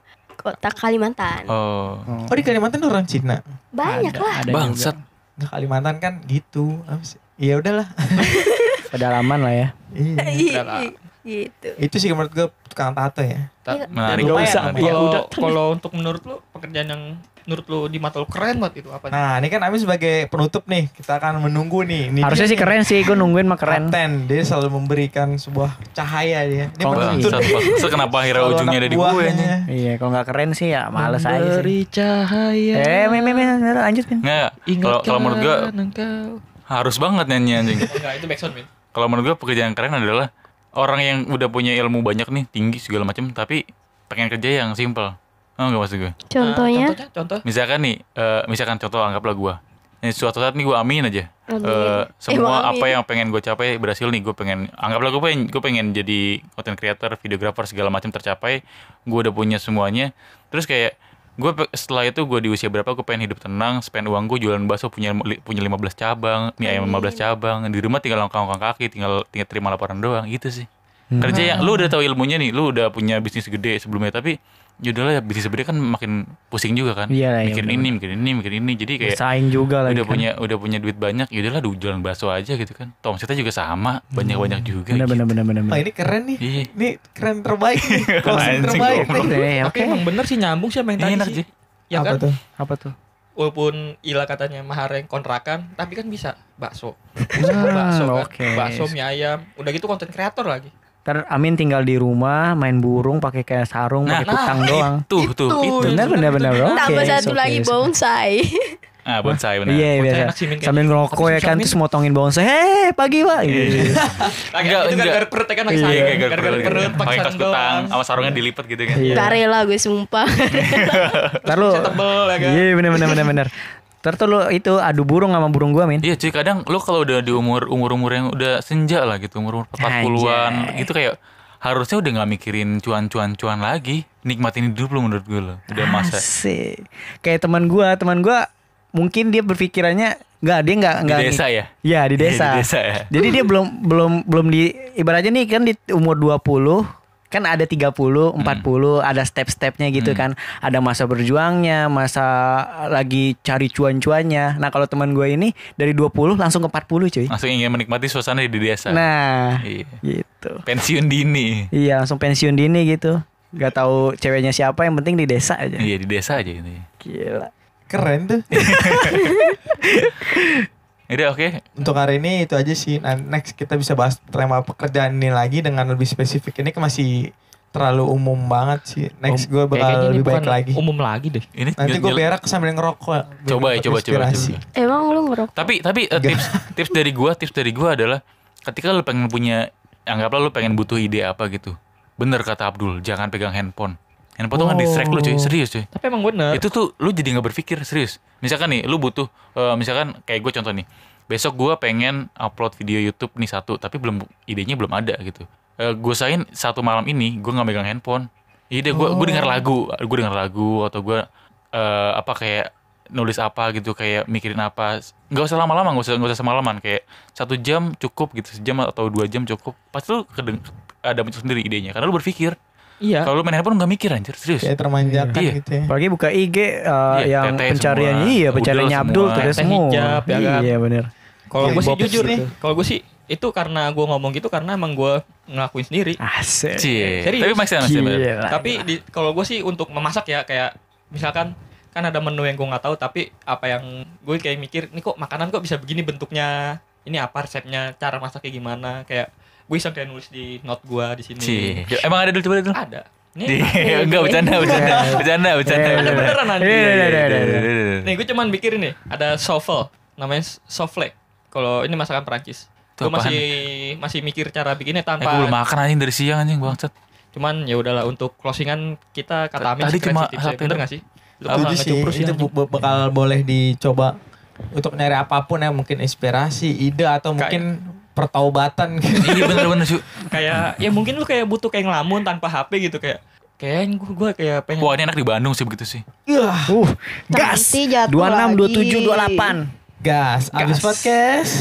kota Kalimantan. Oh. Oh di Kalimantan orang Cina. Banyak ada, lah. ada Bangsat. juga. Kalimantan kan gitu. Apa sih? Ya udahlah. Pedalaman lah ya. Iya. Gitu. Itu sih menurut gue tukang tato ya. Ta- Iya. Menarik. Nggak usah. Ya Kalau udah. kalau untuk menurut lu pekerjaan yang menurut lu di mata lu keren banget itu apa? Nah ini kan Ami sebagai penutup nih. Kita akan menunggu nih. Ini Harusnya sih keren sih, gue nungguin mah keren. Kapten, dia selalu memberikan sebuah cahaya dia. Dia Kalau penuntut. Bangsat, kenapa akhirnya ujungnya ada di gue? Iya, kalau nggak keren sih ya males aja sih. Beri cahaya. Eh, men, men, men, lanjut men. Nggak, kalau kalau menurut gue harus banget nyanyi anjing. Enggak, itu backsound, Min. Kalau menurut gue pekerjaan keren adalah orang yang udah punya ilmu banyak nih, tinggi segala macam, tapi pengen kerja yang simple. Oh nggak maksud gue. Contohnya, contohnya, contoh. Misalkan nih, eh, misalkan contoh anggaplah gue. Nih, suatu saat nih gue amin aja. Amin. Eh, semua Emang apa yang pengen gue capai berhasil nih. Gue pengen, anggaplah gue pengen, gue pengen jadi content creator, videographer segala macam tercapai. Gue udah punya semuanya. Terus kayak gue setelah itu gue di usia berapa gue pengen hidup tenang, spend uang gue jualan bakso punya punya 15 cabang, mie ayam 15 cabang. Di rumah tinggal langkah-langkah kaki, tinggal tinggal terima laporan doang gitu sih. Kerja yang lu udah tahu ilmunya nih, lu udah punya bisnis gede sebelumnya tapi yaudahlah ya bisnis gede kan makin pusing juga kan. Iya lah, iya mikirin bener. ini, mikirin ini, mikirin ini. Jadi kayak Bersaing juga lagi udah kan. punya udah punya duit banyak, yaudahlah du- jualan bakso aja gitu kan. Tom kita juga sama, banyak-banyak juga. Bener, gitu. bener, bener, bener, Oh ini keren nih. Iya. Ini keren terbaik nih. Closing terbaik nih. Oke, Tapi oke. emang bener sih nyambung sih sama yang tadi Enak sih. sih. Ya Apa kan? tuh? Apa tuh? Walaupun Ila katanya mahar yang kontrakan, tapi kan bisa bakso. Hmm, bakso kan. oke. Bakso mie ayam. Udah gitu konten kreator lagi. Ntar Amin tinggal di rumah main burung pakai kayak sarung Nah, pakai kutang nah, doang. Tuh, tuh, itu. Bener bener bener bro. tambah Oke, satu oke, lagi bonsai. Ah, bonsai benar. Iya Bonsai biasa. Sambil ngerokok ya kan terus motongin bonsai. Hei pagi pak. Gitu. Lagi Enggak, itu enggak. gara-gara perut kan lagi Iya, sakit. Kayak Gara-gara perut pakai pakai kutang sama sarungnya dilipat gitu kan. Iya. Gak rela gue sumpah. Ntar lu. Tebel ya kan. Iya bener bener bener bener. Ntar tuh lu itu adu burung sama burung gua min. Iya cuy kadang lu kalau udah di umur umur umur yang udah senja lah gitu umur umur 40-an Anjay. gitu kayak harusnya udah nggak mikirin cuan-cuan cuan lagi nikmatin hidup lu menurut gue lo udah masa Asik. Kayak teman gua, teman gua mungkin dia berpikirannya nggak dia nggak di nggak desa ya Iya di Iya, desa. di desa ya. Jadi dia belum belum belum di ibaratnya nih kan di umur 20 kan ada 30, 40, ada step-stepnya gitu kan. Ada masa berjuangnya, masa lagi cari cuan-cuannya. Nah, kalau teman gue ini dari 20 langsung ke 40, cuy. langsung ingin menikmati suasana di desa Nah, iya. gitu. pensiun dini Iya, langsung pensiun dini gitu. Gak tahu ceweknya siapa, yang penting di desa aja. iya di desa aja ini Gila. Keren tuh. Udah oke Untuk hari ini itu aja sih. Nah, next kita bisa bahas tema pekerjaan ini lagi dengan lebih spesifik. Ini kan masih terlalu umum banget sih. Next gue Kayaknya bakal ini lebih baik lagi. Umum lagi deh. ini Nanti gue berak sambil ngerokok. Coba ya, coba, coba, coba. Emang lu ngerokok? tapi tapi eh, tips tips dari gua tips dari gua adalah ketika lu pengen punya anggaplah lu pengen butuh ide apa gitu bener kata Abdul jangan pegang handphone handphone tuh kan distract lu cuy. Serius cuy. Tapi emang bener. itu tuh lu jadi nggak berpikir serius. Misalkan nih lu butuh eh, misalkan kayak gue contoh nih. Besok gua pengen upload video YouTube nih satu tapi belum idenya belum ada gitu. Eh gue sain satu malam ini gue nggak megang handphone. Ide gue gue dengar lagu gue dengar lagu atau gue eh, apa kayak nulis apa gitu kayak mikirin apa. Nggak usah lama-lama nggak usah nggak usah semalaman. Kayak satu jam cukup gitu sejam atau dua jam cukup. Pasti lu ada muncul sendiri idenya karena lu berpikir Iya. kalau lu main handphone nggak mikir anjir serius Kayak termanjakan Iya. gitu ya. Apalagi buka IG uh, Iya, yang pencarian semua. iya pencariannya. Abdul teteh Teteh semua. hijab, ya kan? Iya bener. Kalau Iya, gue sih jujur nih. nih, kalau gue sih itu karena gue ngomong gitu karena emang gue ngelakuin sendiri. Asik. Cie. Serius? tapi sense. Gila. Tapi di, kalau gue sih untuk memasak ya kayak misalkan kan ada menu yang gue nggak tahu tapi apa yang gue kayak mikir ini kok makanan kok bisa begini bentuknya ini apa resepnya cara masaknya gimana kayak gue iseng kayak nulis di note gue di sini. Cie. Emang ada dulu coba dulu. ada. Di, nih enggak bercanda, bercanda, bercanda, bercanda. Ada beneran nanti. Iya, iya, iya, iya, iya. nih gue cuman mikir nih ada souffle namanya souffle kalau ini masakan Perancis. Gue masih masih mikir cara bikinnya Eh, gue tanpa belum makan anjing dari siang anjing bangsat. cuman ya udahlah untuk closingan kita kata Amin Tadi cuma bener gak sih? Lu sih. Itu ya, bakal boleh dicoba untuk nyari apa pun yang mungkin inspirasi, ide atau mungkin pertaubatan. iya bener-bener cu. kayak ya mungkin lu kayak butuh kayak ngelamun tanpa HP gitu kayak kayak gue gue kayak pengen Wah ini enak di Bandung sih begitu sih. Yah, Uh, gas. Nanti jatuh 26 27 lagi. 28. gas. Abis Gas. podcast.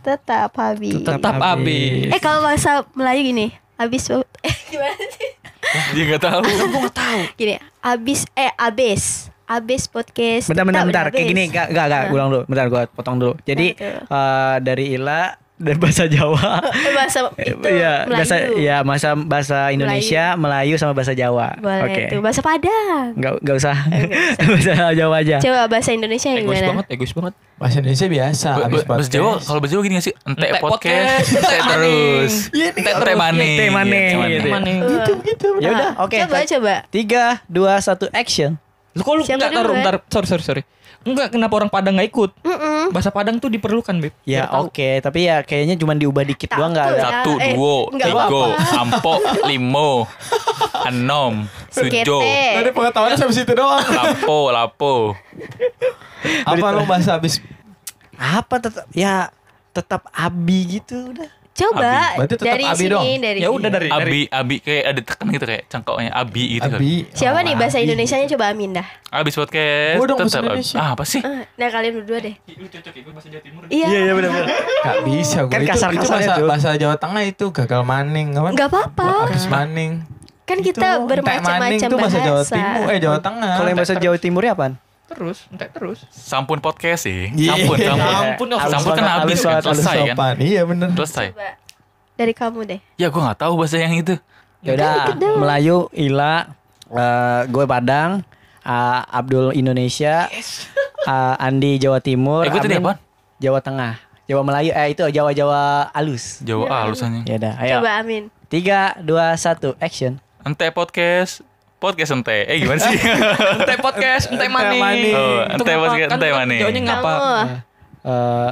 Tetap habis. tetap habis Eh kalau bahasa Melayu gini, habis eh gimana sih? Dia nggak tahu. Gini, habis eh abis. Abis podcast. Bentar bentar bentar. Kayak habis. gini, gak gak gak Nah. ulang dulu. Bentar gua potong dulu. Jadi betul. eh, dari Ila dan bahasa Jawa. Eh, bahasa itu Iya, Melayu. bahasa ya masa bahasa Indonesia, Melayu, sama bahasa Jawa. Boleh Oke. itu bahasa Padang. Nggak nggak usah. Bahasa Jawa aja. Coba bahasa Indonesia yang egois gimana? banget egois banget Bahasa Indonesia biasa. Ba- habis ba- Bahasa. Jawa, kalau bahasa Jawa gini gak sih? Ente podcast, podcast, ente terus. maning. Ente maning. Ente maning, Ente maning. gitu. Mana? Gitu gitu. Ya udah, oke. Coba coba. Tiga, dua, satu, action. Lu kok lu enggak taruh bentar. Sorry sorry sorry. Enggak kenapa orang Padang nggak ikut? Mm-mm. Bahasa Padang tuh diperlukan, Beb. Ya oke, tapi ya kayaknya cuma diubah dikit doang nggak ada. ya. Satu, Eh, dua, nggak tiga, apa-apa. ampo, limo, enom, Sekete. sujo, Tadi pengetahuannya sampai situ doang. lapo, lapo. Apa lu bahasa habis Apa tetap ya tetap abi gitu udah. Coba tetap dari Abi sini dong. dari Ya udah dari dari Abi, abi kayak ada tekan gitu kayak cangkoknya abi gitu kan. Abi? Siapa Oh, nih bahasa Abi. Indonesianya coba Amin dah. Abis podcast Gua dong bahasa tetap abi. Indonesia. Ah, apa sih? Eh, Nah kalian berdua deh. Lu cocok ikut bahasa Jawa Timur. Iya. iya benar benar. Gak bisa gue Kan itu, itu kasar-kasarnya bahasa, tuh. bahasa Jawa Tengah itu gagal maning apa? Nggak apa-apa. Habis maning. Kan kita Itu, bermacam-macam maning itu bahasa Jawa Timur, eh Jawa Tengah. Kalau yang bahasa Jawa Timurnya apaan? Terus, entek terus. Sampun podcast sih. Iya. Sampun, sampun. Sampun, halus Sampun kan habis kan, selesai kan. Iya bener. Selesai. Coba. Dari kamu deh. Ya gue gak tahu bahasa yang itu. Ya udah, Melayu, Ila, eh, gue Padang, eh, Abdul Indonesia, eh, Andi Jawa Timur, Eh, gue tadi Amin apaan? Jawa Tengah, Jawa Melayu, eh itu Jawa Jawa alus. Jawa ah halusannya. Ya udah, ayo. Coba Amin. Tiga, dua, satu, action. Ente podcast. Podcast ente. Eh gimana sih? Ente podcast, ente maning. Oh, Itu ente podcast, Kan ente maning. Jawanya ngapa? Eh,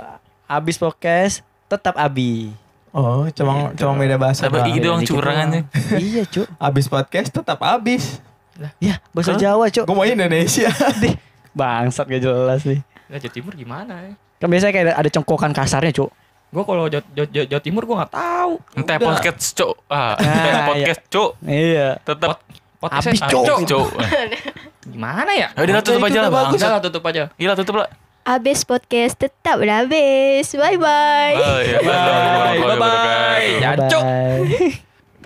abis podcast, tetap abi. Oh, cuma cuma beda bahasa. Tapi gitu doang dikit curangannya. iya, Cuk. Abis podcast tetap abis. Ya, bahasa? Jawa, Cuk. Gue mau Indonesia. Dih, bangsat gak jelas nih. Nah, Jawa Timur gimana ya? Kan biasanya kayak ada, cengkokan kasarnya, Cuk. Gue kalau Jawa, Jawa, Jawa, Timur gue nggak tahu. Ente Udah. podcast cuk. Ah, ente Ah, podcast cuk. Iya. Tetap Podcast Abis, ah, Cuk. cuk. Gimana ya? Ya udah tutup Itu aja lah udah bang. Udah lah tutup aja. Gila tutup lah. Abis podcast tetap habis. Bye bye. Oh, iya. Bye. Bye. Bye. Bye. Ya, Cuk. Bye.